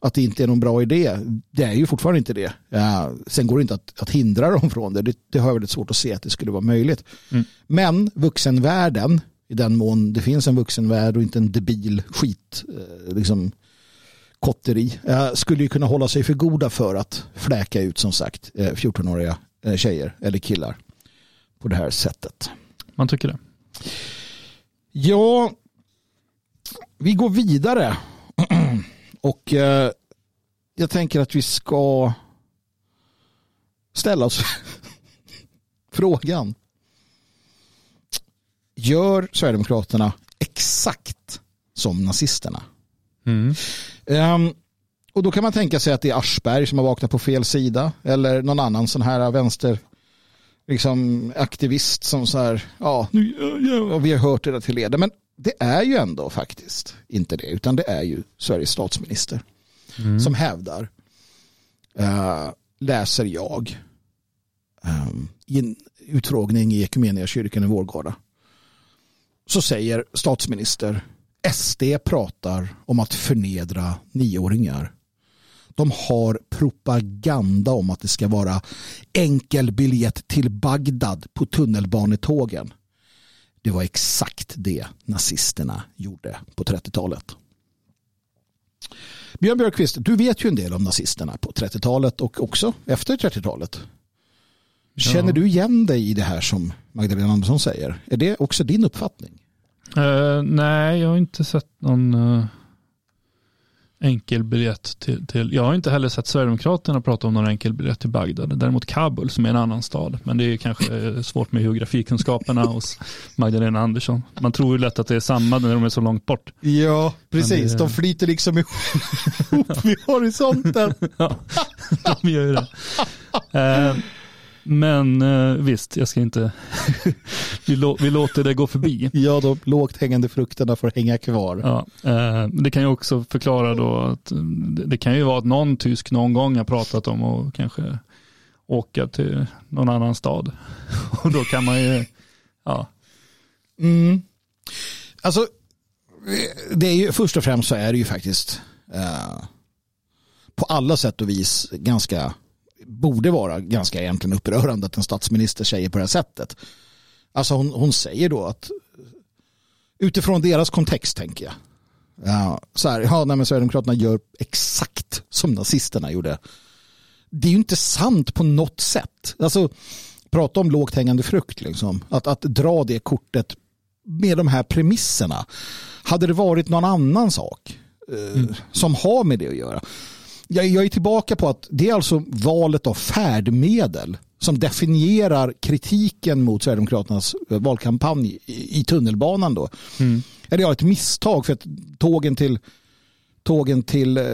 att det inte är någon bra idé. Det är ju fortfarande inte det. Ja, sen går det inte att, att hindra dem från det. det. Det har jag väldigt svårt att se att det skulle vara möjligt. Mm. Men vuxenvärlden, i den mån det finns en vuxenvärld och inte en debil skit, eh, liksom kotteri, eh, skulle ju kunna hålla sig för goda för att fläka ut som sagt eh, 14-åriga eh, tjejer eller killar på det här sättet. Man tycker det. Ja, vi går vidare. Och eh, jag tänker att vi ska ställa oss frågan. Gör Sverigedemokraterna exakt som nazisterna? Mm. Ehm, och då kan man tänka sig att det är Aschberg som har vaknat på fel sida eller någon annan sån här vänster liksom aktivist som så här, ja, nu, ja, vi har hört det där till leder. Men det är ju ändå faktiskt inte det, utan det är ju Sveriges statsminister Mm. som hävdar, eh, läser jag, eh, i en utfrågning i Equmeniakyrkan i Vårgårda, så säger statsminister SD pratar om att förnedra nioåringar. De har propaganda om att det ska vara enkel biljett till Bagdad på tunnelbanetågen. Det var exakt det nazisterna gjorde på 30-talet. Björn Björkqvist, du vet ju en del om nazisterna på 30-talet och också efter 30-talet. Känner du igen dig i det här som Magdalena Andersson säger? Är det också din uppfattning? Eh, nej, jag har inte sett någon uh, enkel biljett till, till... Jag har inte heller sett Sverigedemokraterna prata om någon enkel biljett till Bagdad. Däremot Kabul som är en annan stad. Men det är kanske svårt med geografikunskaperna hos Magdalena Andersson. Man tror ju lätt att det är samma när de är så långt bort. Ja, precis. Det- De flyter liksom ihop vid horisonten. Ja, de gör ju det. Eh, men eh, visst, jag ska inte... vi, lå, vi låter det gå förbi. Ja, de lågt hängande frukterna får hänga kvar. Ja, eh, det kan ju också förklara då att eh, det, det kan ju vara att någon tysk någon gång har pratat om att kanske åka till någon annan stad. Och då kan man ju, ja, Mm. Alltså, det är ju, först och främst så är det ju faktiskt eh, på alla sätt och vis ganska, borde vara ganska egentligen upprörande att en statsminister säger på det här sättet. Alltså hon, hon säger då att utifrån deras kontext tänker jag. Ja, så här, ja, nej, men Sverigedemokraterna gör exakt som nazisterna gjorde. Det är ju inte sant på något sätt. Alltså, prata om lågt hängande frukt. Liksom. Att, att dra det kortet med de här premisserna. Hade det varit någon annan sak eh, som har med det att göra. Jag, jag är tillbaka på att det är alltså valet av färdmedel som definierar kritiken mot Sverigedemokraternas eh, valkampanj i, i tunnelbanan då. Eller ja, ett misstag för att tågen till tågen till eh,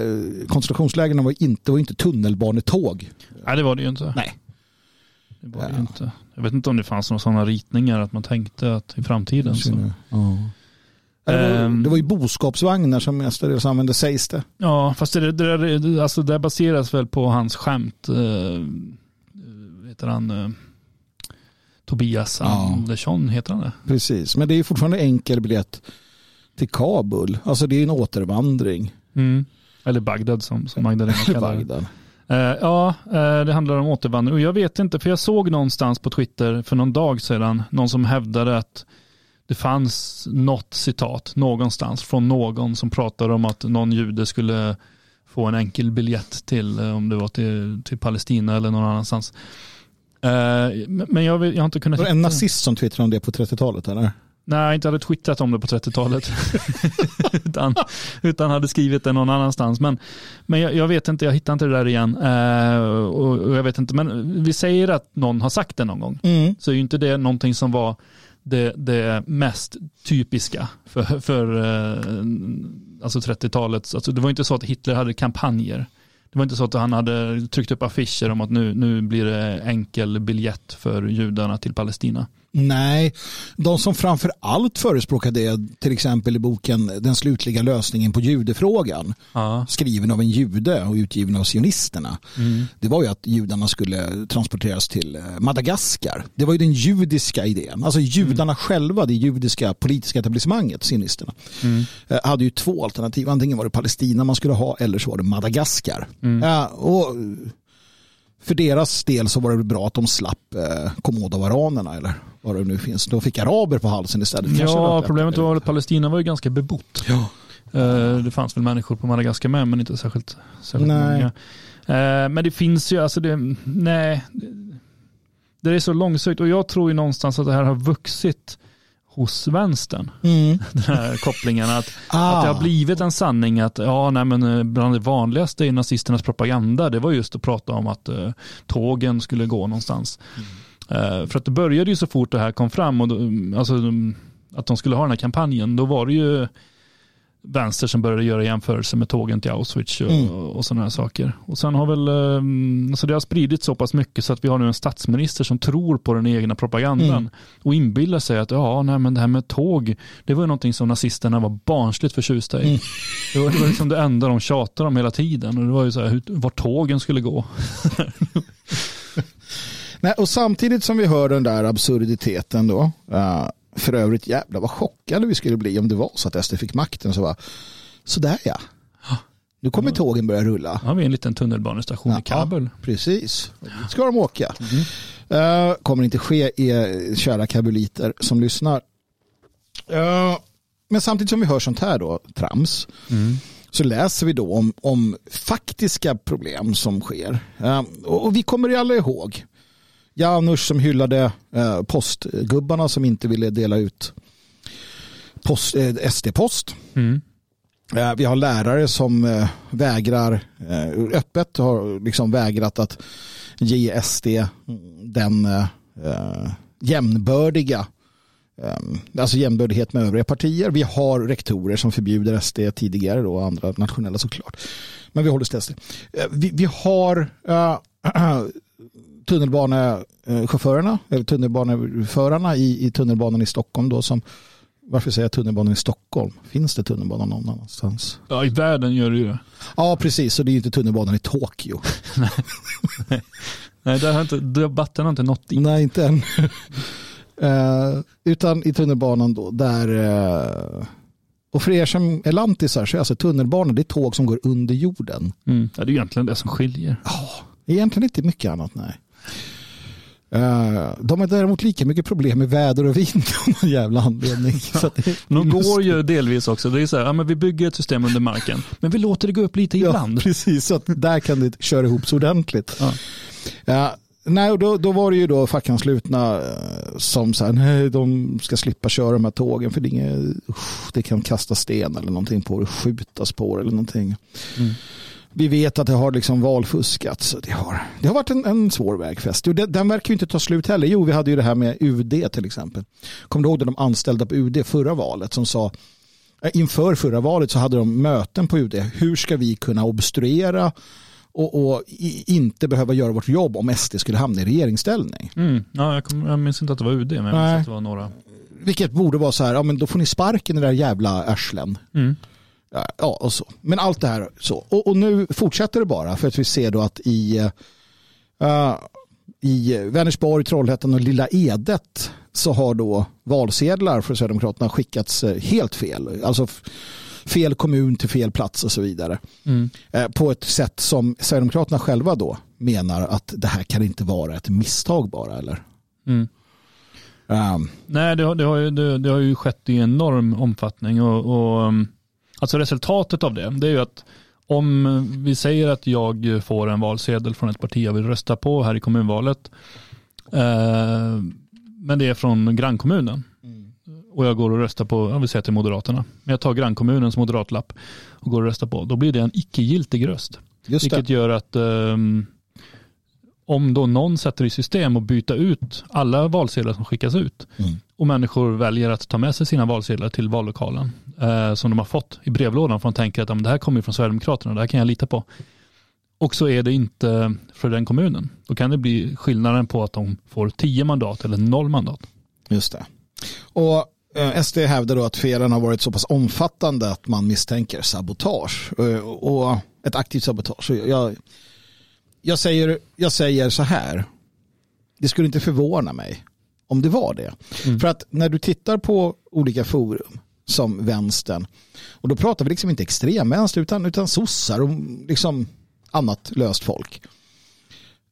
koncentrationslägren var inte, var inte tunnelbanetåg. nej det var det ju inte. Nej. Det var det ju inte. Jag vet inte om det fanns några sådana ritningar att man tänkte att i framtiden så. Det var, Ehm. det var ju boskapsvagnar som mestadels använde sägs det. Ja, fast det, det, det, alltså det baseras väl på hans skämt. Eh, heter han eh, Tobias Ja. Andersson, heter han det? Precis, men det är fortfarande enkel biljett till Kabul. Alltså det är en återvandring. Mm. Eller Bagdad som, som Magdalena kallar det. Eh, ja, eh, det handlar om återvandring. Och jag vet inte, för jag såg någonstans på Twitter för någon dag sedan någon som hävdade att det fanns något citat någonstans från någon som pratade om att någon jude skulle få en enkel biljett till, eh, om det var till, till Palestina eller någon annanstans. Eh, men- jag, jag har inte kunnat Var det en nazist som twittrade om det på 30-talet eller? Nej, jag inte hade twittrat om det på 30-talet. utan, utan hade skrivit det någon annanstans. Men, men jag, jag vet inte, jag hittar inte det där igen. Eh, och, och jag vet inte, men vi säger att någon har sagt det någon gång. Mm. Så är ju inte det någonting som var det, det mest typiska för, för eh, alltså 30-talet. Alltså det var inte så att Hitler hade kampanjer. Det var inte så att han hade tryckt upp affischer om att nu, nu blir det enkel biljett för judarna till Palestina. Nej, de som framför allt förespråkar det, till exempel i boken Den slutliga lösningen på judefrågan, Ja. skriven av en jude och utgiven av sionisterna, Mm. det var ju att judarna skulle transporteras till eh, Madagaskar. Det var ju den judiska idén. Alltså judarna själva, det judiska politiska etablissemanget, sionisterna, Mm. eh, hade ju två alternativ. Antingen var det Palestina man skulle ha eller så var det Madagaskar. Mm. Ja, och för deras del så var det bra att de slapp eh, komodovaranerna eller vad det nu finns. De fick araber på halsen istället. Ja, problemet var att Palestina var ju ganska bebott. Ja. Eh, Det fanns väl människor på Madagaskar med, men inte särskilt, särskilt Nej. många. Eh, Men det finns ju, alltså det, nej, det är så långsökt och jag tror ju någonstans att det här har vuxit hos vänstern. Mm. Den här kopplingen att, Ah. att det har blivit en sanning att ja, nej, men eh, bland det vanligaste i nazisternas propaganda det var just att prata om att eh, tågen skulle gå någonstans. Eh, för att det började ju så fort det här kom fram och då, alltså, de- att de skulle ha den här kampanjen, då var det ju vänster som började göra jämförelser med tågen till Auschwitz och, Mm. och sådana här saker. Och sen har väl, eh, alltså det har spridit så pass mycket så att vi har nu en statsminister som tror på den egna propagandan Mm. och inbillar sig att ja, nej, men det här med tåg, det var ju någonting som nazisterna var barnsligt förtjusta i. Mm. Det, var, det var liksom det enda de tjatade om hela tiden och det var ju så här, hur, var tågen skulle gå. Nej, och samtidigt som vi hör den där absurditeten då, eh, för övrigt jävla vad chockade vi skulle bli om det var så att SD fick makten. Så var, sådär ja, nu kommer tågen börja rulla. Har vi en liten tunnelbanestation i Kabul. Precis, dit ska de åka. Eh, kommer inte ske er kära kabuliter som lyssnar. Eh, men samtidigt som vi hör sånt här då, trams, så läser vi då om, om faktiska problem som sker. Eh, och, och vi kommer ju alla ihåg Janusz som hyllade eh, postgubbarna som inte ville dela ut post, eh, SD-post. Mm. Eh, Vi har lärare som vägrar, öppet har liksom vägrat att ge SD den jämnbördiga, alltså jämnbördighet med övriga partier. Vi har rektorer som förbjuder SD tidigare då, andra nationella såklart. Men vi håller oss till SD. Vi, vi har tunnelbanechaufförerna, eller tunnelbaneförarna i, i tunnelbanan i Stockholm då som varför säger jag tunnelbanan i Stockholm? Finns det tunnelbana någon annanstans? Ja, i världen gör det ju det. Ja, precis. Så det är ju inte tunnelbanan i Tokyo. Nej, där har inte, debatten har inte nått dit. Nej, inte än. Eh, utan i tunnelbanan då, där... eh, och för er som är lantisar så är alltså tunnelbanan det är tåg som går under jorden. Mm. Ja, det är egentligen det som skiljer. Egentligen inte mycket annat, nej. Eh, de har däremot lika mycket problem med väder och vind av någon jävla anledning. Det, De går ju delvis också. Det är så här, ja, men vi bygger ett system under marken, men vi låter det gå upp lite Ja, ibland. precis. Så att där kan det köra ihop så ordentligt. Ja. Ja, nej, och då, då var det ju då fackanslutna eh, som här, nej, de ska slippa köra de här tågen för det, inget, det kan kasta sten eller någonting på det, skjutas på det eller någonting. Mm. Vi vet att det har liksom valfuskats. Det, har, det har varit en, en svår vägfest. Jo, den, den verkar ju inte ta slut heller. Jo, vi hade ju det här med UD till exempel. Kommer du ihåg de anställda på UD förra valet som sa eh, inför förra valet så hade de möten på UD. Hur ska vi kunna obstruera och, och inte behöva göra vårt jobb om SD skulle hamna i regeringsställning? Mm. Ja, jag, kom, jag minns inte att det var UD, men jag minns att det var några. Vilket borde vara så här, ja men då får ni sparken i det där jävla arslen. Mm. Ja, och så. Men allt det här så. Och, och nu fortsätter det bara för att vi ser då att i, eh, i Vänersborg, Trollhättan och Lilla Edet så har då valsedlar för Sverigedemokraterna skickats eh, helt fel. Alltså fel kommun till fel plats och så vidare. Mm. Eh, På ett sätt som Sverigedemokraterna själva då menar att det här kan inte vara ett misstag bara eller? Mm. Um, Nej, det har, det, har ju, det, det har ju skett i enorm omfattning och, och um, alltså resultatet av det, det är ju att om vi säger att jag får en valsedel från ett parti jag vill rösta på här i kommunvalet, eh, men det är från grannkommunen och jag går och röstar på, jag vill säga till Moderaterna, men jag tar grannkommunens moderatlapp och går och röstar på, då blir det en icke-giltig röst. Just Vilket det. gör att ehm, om då någon sätter i system att byta ut alla valsedlar som skickas ut Mm. och människor väljer att ta med sig sina valsedlar till vallokalen eh, som de har fått i brevlådan för de tänker att "Ja, men det här kommer från Sverigedemokraterna, det här kan jag lita på. Och så är det inte för den kommunen. Då kan det bli skillnaden på att de får 10 mandat eller noll mandat. Just det. Och eh, SD hävdar då att felen har varit så pass omfattande att man misstänker sabotage. Eh, Och ett aktivt sabotage. Jag, jag, säger, jag säger så här. Det skulle inte förvåna mig om det var det. För att när du tittar på olika forum som vänstern och då pratar vi liksom inte extremvänster utan, utan sossar och liksom annat löst folk.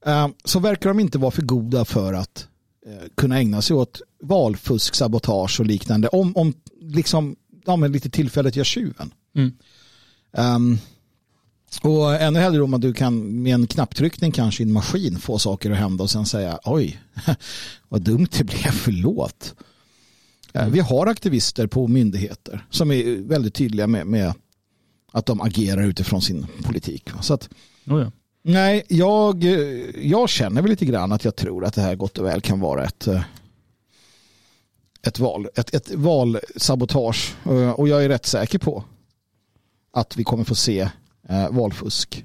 Eh, Så verkar de inte vara för goda för att eh, kunna ägna sig åt valfusk, sabotage och liknande. Om, om liksom, ja, men lite tillfället gör tjuven. Mm. Ehm, och ännu hellre om att du kan med en knapptryckning kanske i en maskin få saker att hända och sen säga oj, vad dumt det blev, förlåt. Eh, Vi har aktivister på myndigheter som är väldigt tydliga med, med att de agerar utifrån sin politik. Så att, Oh ja. nej, jag, jag känner väl lite grann att jag tror att det här gott och väl kan vara ett, eh, ett, val, ett, ett valsabotage. Eh, Och jag är rätt säker på att vi kommer få se eh, valfusk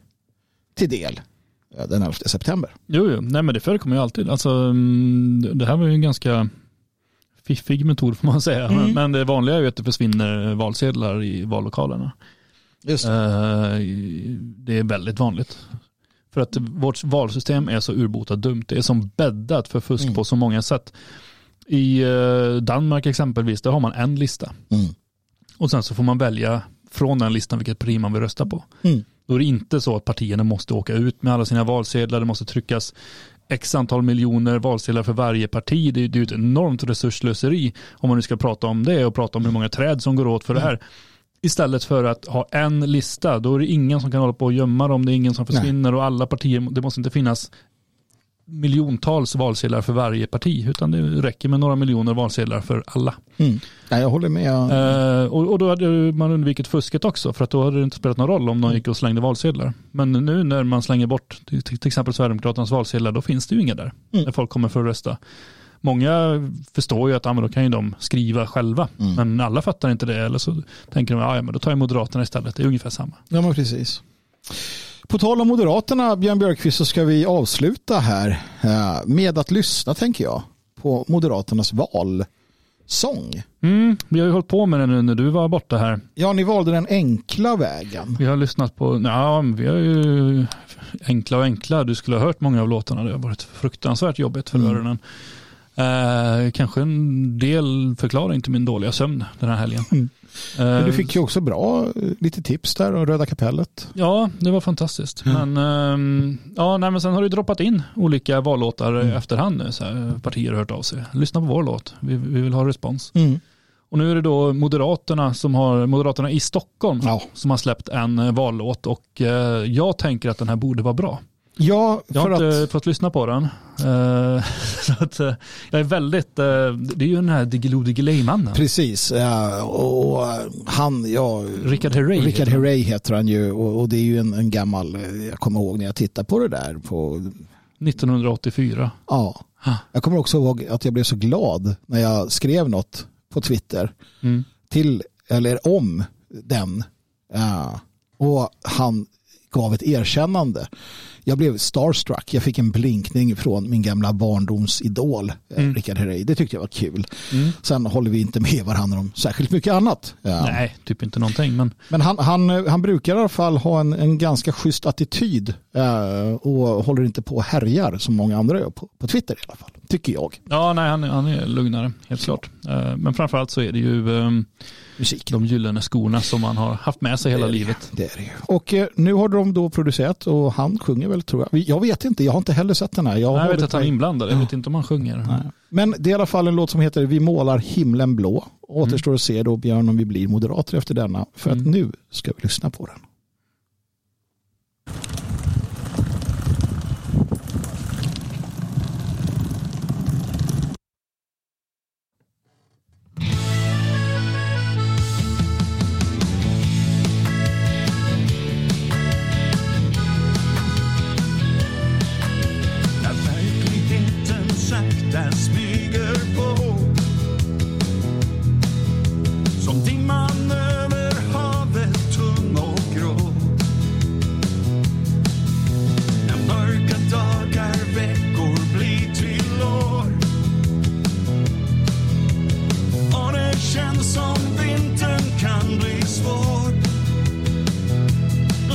till del eh, den 11 september. Jo, jo. Nej, men det förekommer ju alltid. Alltså, mm, det här var ju en ganska fiffig metod får man säga. Mm. Men det vanliga är ju att det försvinner valsedlar i vallokalerna. Just Eh, Det är väldigt vanligt. För att vårt valsystem är så urbota dumt. Det är som bäddat för fusk Mm. på så många sätt. I eh, Danmark exempelvis, där har man en lista. Mm. Och sen så får man välja från den listan vilket parti man vill rösta på. Mm. Då är det inte så att partierna måste åka ut med alla sina valsedlar. Det måste tryckas x antal miljoner valsedlar för varje parti. Det är ju ett enormt resursslöseri om man nu ska prata om det och prata om hur många träd som går åt för det här. Istället för att ha en lista, då är det ingen som kan hålla på och gömma dem, det är ingen som försvinner och alla partier, det måste inte finnas miljontals valsedlar för varje parti, utan det räcker med några miljoner valsedlar för alla. Mm. Ja, jag håller med. Eh, och, och då hade man undvikit fusket också, för att då hade det inte spelat någon roll om de gick och slängde valsedlar. Men nu när man slänger bort till, till exempel Sverigedemokraternas valsedlar, då finns det ju inga där, Mm. när folk kommer för att rösta. Många förstår ju att men då kan ju de skriva själva, Mm. men alla fattar inte det, eller så tänker de ja, ja, men då tar jag Moderaterna istället, det är ungefär samma. Ja, men precis. På tal om Moderaterna, Björn Björkqvist, så ska vi avsluta här eh, med att lyssna, tänker jag, på Moderaternas valsång. Mm, vi har ju hållit på med det nu när du var borta här. Ja, ni valde den enkla vägen. Vi har lyssnat på, ja, vi har ju enkla och enkla. Du skulle ha hört många av låtarna. Det har varit fruktansvärt jobbigt för Mm. öronen. Eh, kanske en del förklaring till min dåliga sömn den här helgen. Mm. Eh, Men du fick ju också bra eh, lite tips där och Röda kapellet. Ja, det var fantastiskt. Men, ehm, ja, nej, men sen har det droppat in olika vallåtar Mm. efterhand nu. Så här, partier har hört av sig. Lyssna på vår låt. Vi, vi vill ha respons. Mm. Och nu är det då Moderaterna som har, Moderaterna i Stockholm Ja. som har släppt en vallåt och jag tänker att den här borde vara bra. Ja, Jag för har inte att... fått lyssna på den. Eh, så att, eh, jag är väldigt, eh, det är ju den här Diggiloo Diggiley-mannen. Precis, och han, ja, Richard Herrey Richard heter. Herrey heter han ju och, och det är ju en, en gammal, jag kommer ihåg när jag tittade på det där på 1984. Ja, Ah. jag kommer också ihåg att jag blev så glad när jag skrev något på Twitter Mm. till, eller om den. Och han gav ett erkännande. Jag blev starstruck. Jag fick en blinkning från min gamla barndomsidol, mm. Richard Herrey. Det tyckte jag var kul. Mm. Sen håller vi inte med varandra om särskilt mycket annat. Ja. Nej, typ inte någonting. Men Men han, han, han brukar i alla fall ha en, en ganska schysst attityd eh, och håller inte på och härjar som många andra gör på, på Twitter i alla fall. Tycker jag. ja, nej, han, är- han är lugnare, helt klart. Eh, Men framförallt så är det ju ehm, Musik. de gyllene skorna som man har haft med sig hela Det livet. Det är det ju. Och eh, nu har de då producerat och han sjunger väl tror jag. Jag vet inte, jag har inte heller sett den här. Jag, har Jag vet att han är inblandad, jag vet inte om han sjunger. Nej. Men det är i alla fall en låt som heter Vi målar himlen blå. Återstår att se då Björn om vi blir moderater efter denna. För att Mm. nu ska vi lyssna på den.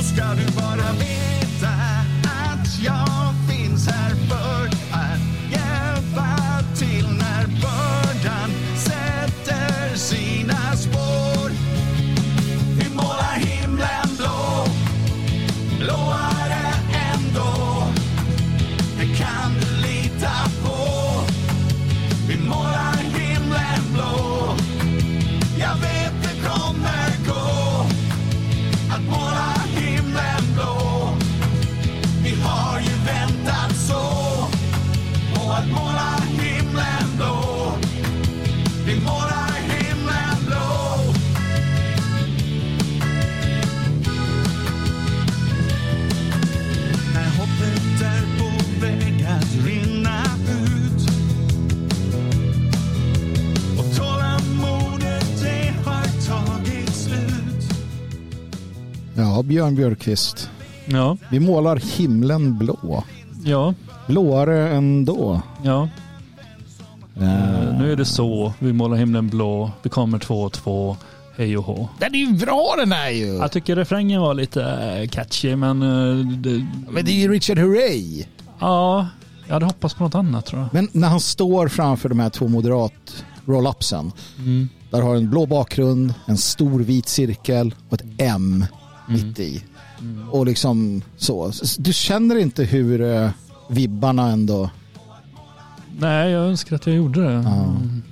Ska du bara veta att jag finns här. Att måla himlen blå. Vi målar himlen blå. När hoppet är på väg att rinna ut och tålamodet det har tagit slut Ja, Björn Björkqvist. Ja. Vi målar himlen blå. Ja. Blåare ändå. Ja. Eh, Nu är det så. Vi målar himlen blå. Vi kommer två och två. Hej och hå. Den är ju bra den är ju. Jag tycker refrängen var lite eh, catchy men... eh, Det, Men det är ju Richard Hurray. ja, jag hade hoppats på något annat tror jag. Men när han står framför de här två moderat roll-upsen. Mm. Där har en blå bakgrund, en stor vit cirkel och ett M mitt i. Och liksom så. Du känner inte hur vibbarna ändå... Nej, jag önskar att jag gjorde det. Mm.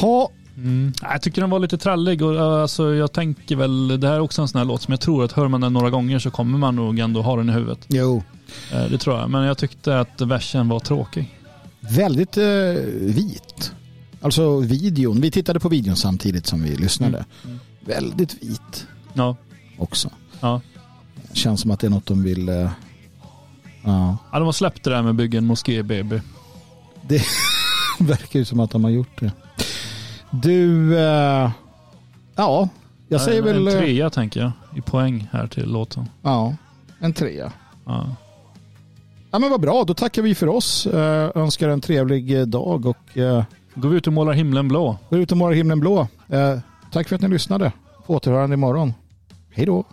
Ha. Mm. Jag tycker den var lite trallig och eh, alltså, jag tänker väl, det här är också en sån här låt som jag tror att hör man den några gånger så kommer man nog ändå ha den i huvudet. Jo. Eh, Det tror jag, men jag tyckte att versen var tråkig. Väldigt eh, vit. Alltså videon. Vi tittade på videon samtidigt som vi lyssnade. Väldigt vit Ja. också. Ja. Känns som att det är något de vill... Eh, ja. Ja, de har släppt det där med bygga en moské baby. Det verkar ju som att de har gjort det. Du, eh, ja, jag säger en, väl... En eh, trea tänker jag, i poäng här till låten. Ja, en trea. Ja. Ja men vad bra, då tackar vi för oss. Eh, önskar en trevlig eh, dag och eh, Går vi ut och målar himlen blå. går ut och målar himlen blå. Eh, tack för att ni lyssnade. På återhörande imorgon. Hej då.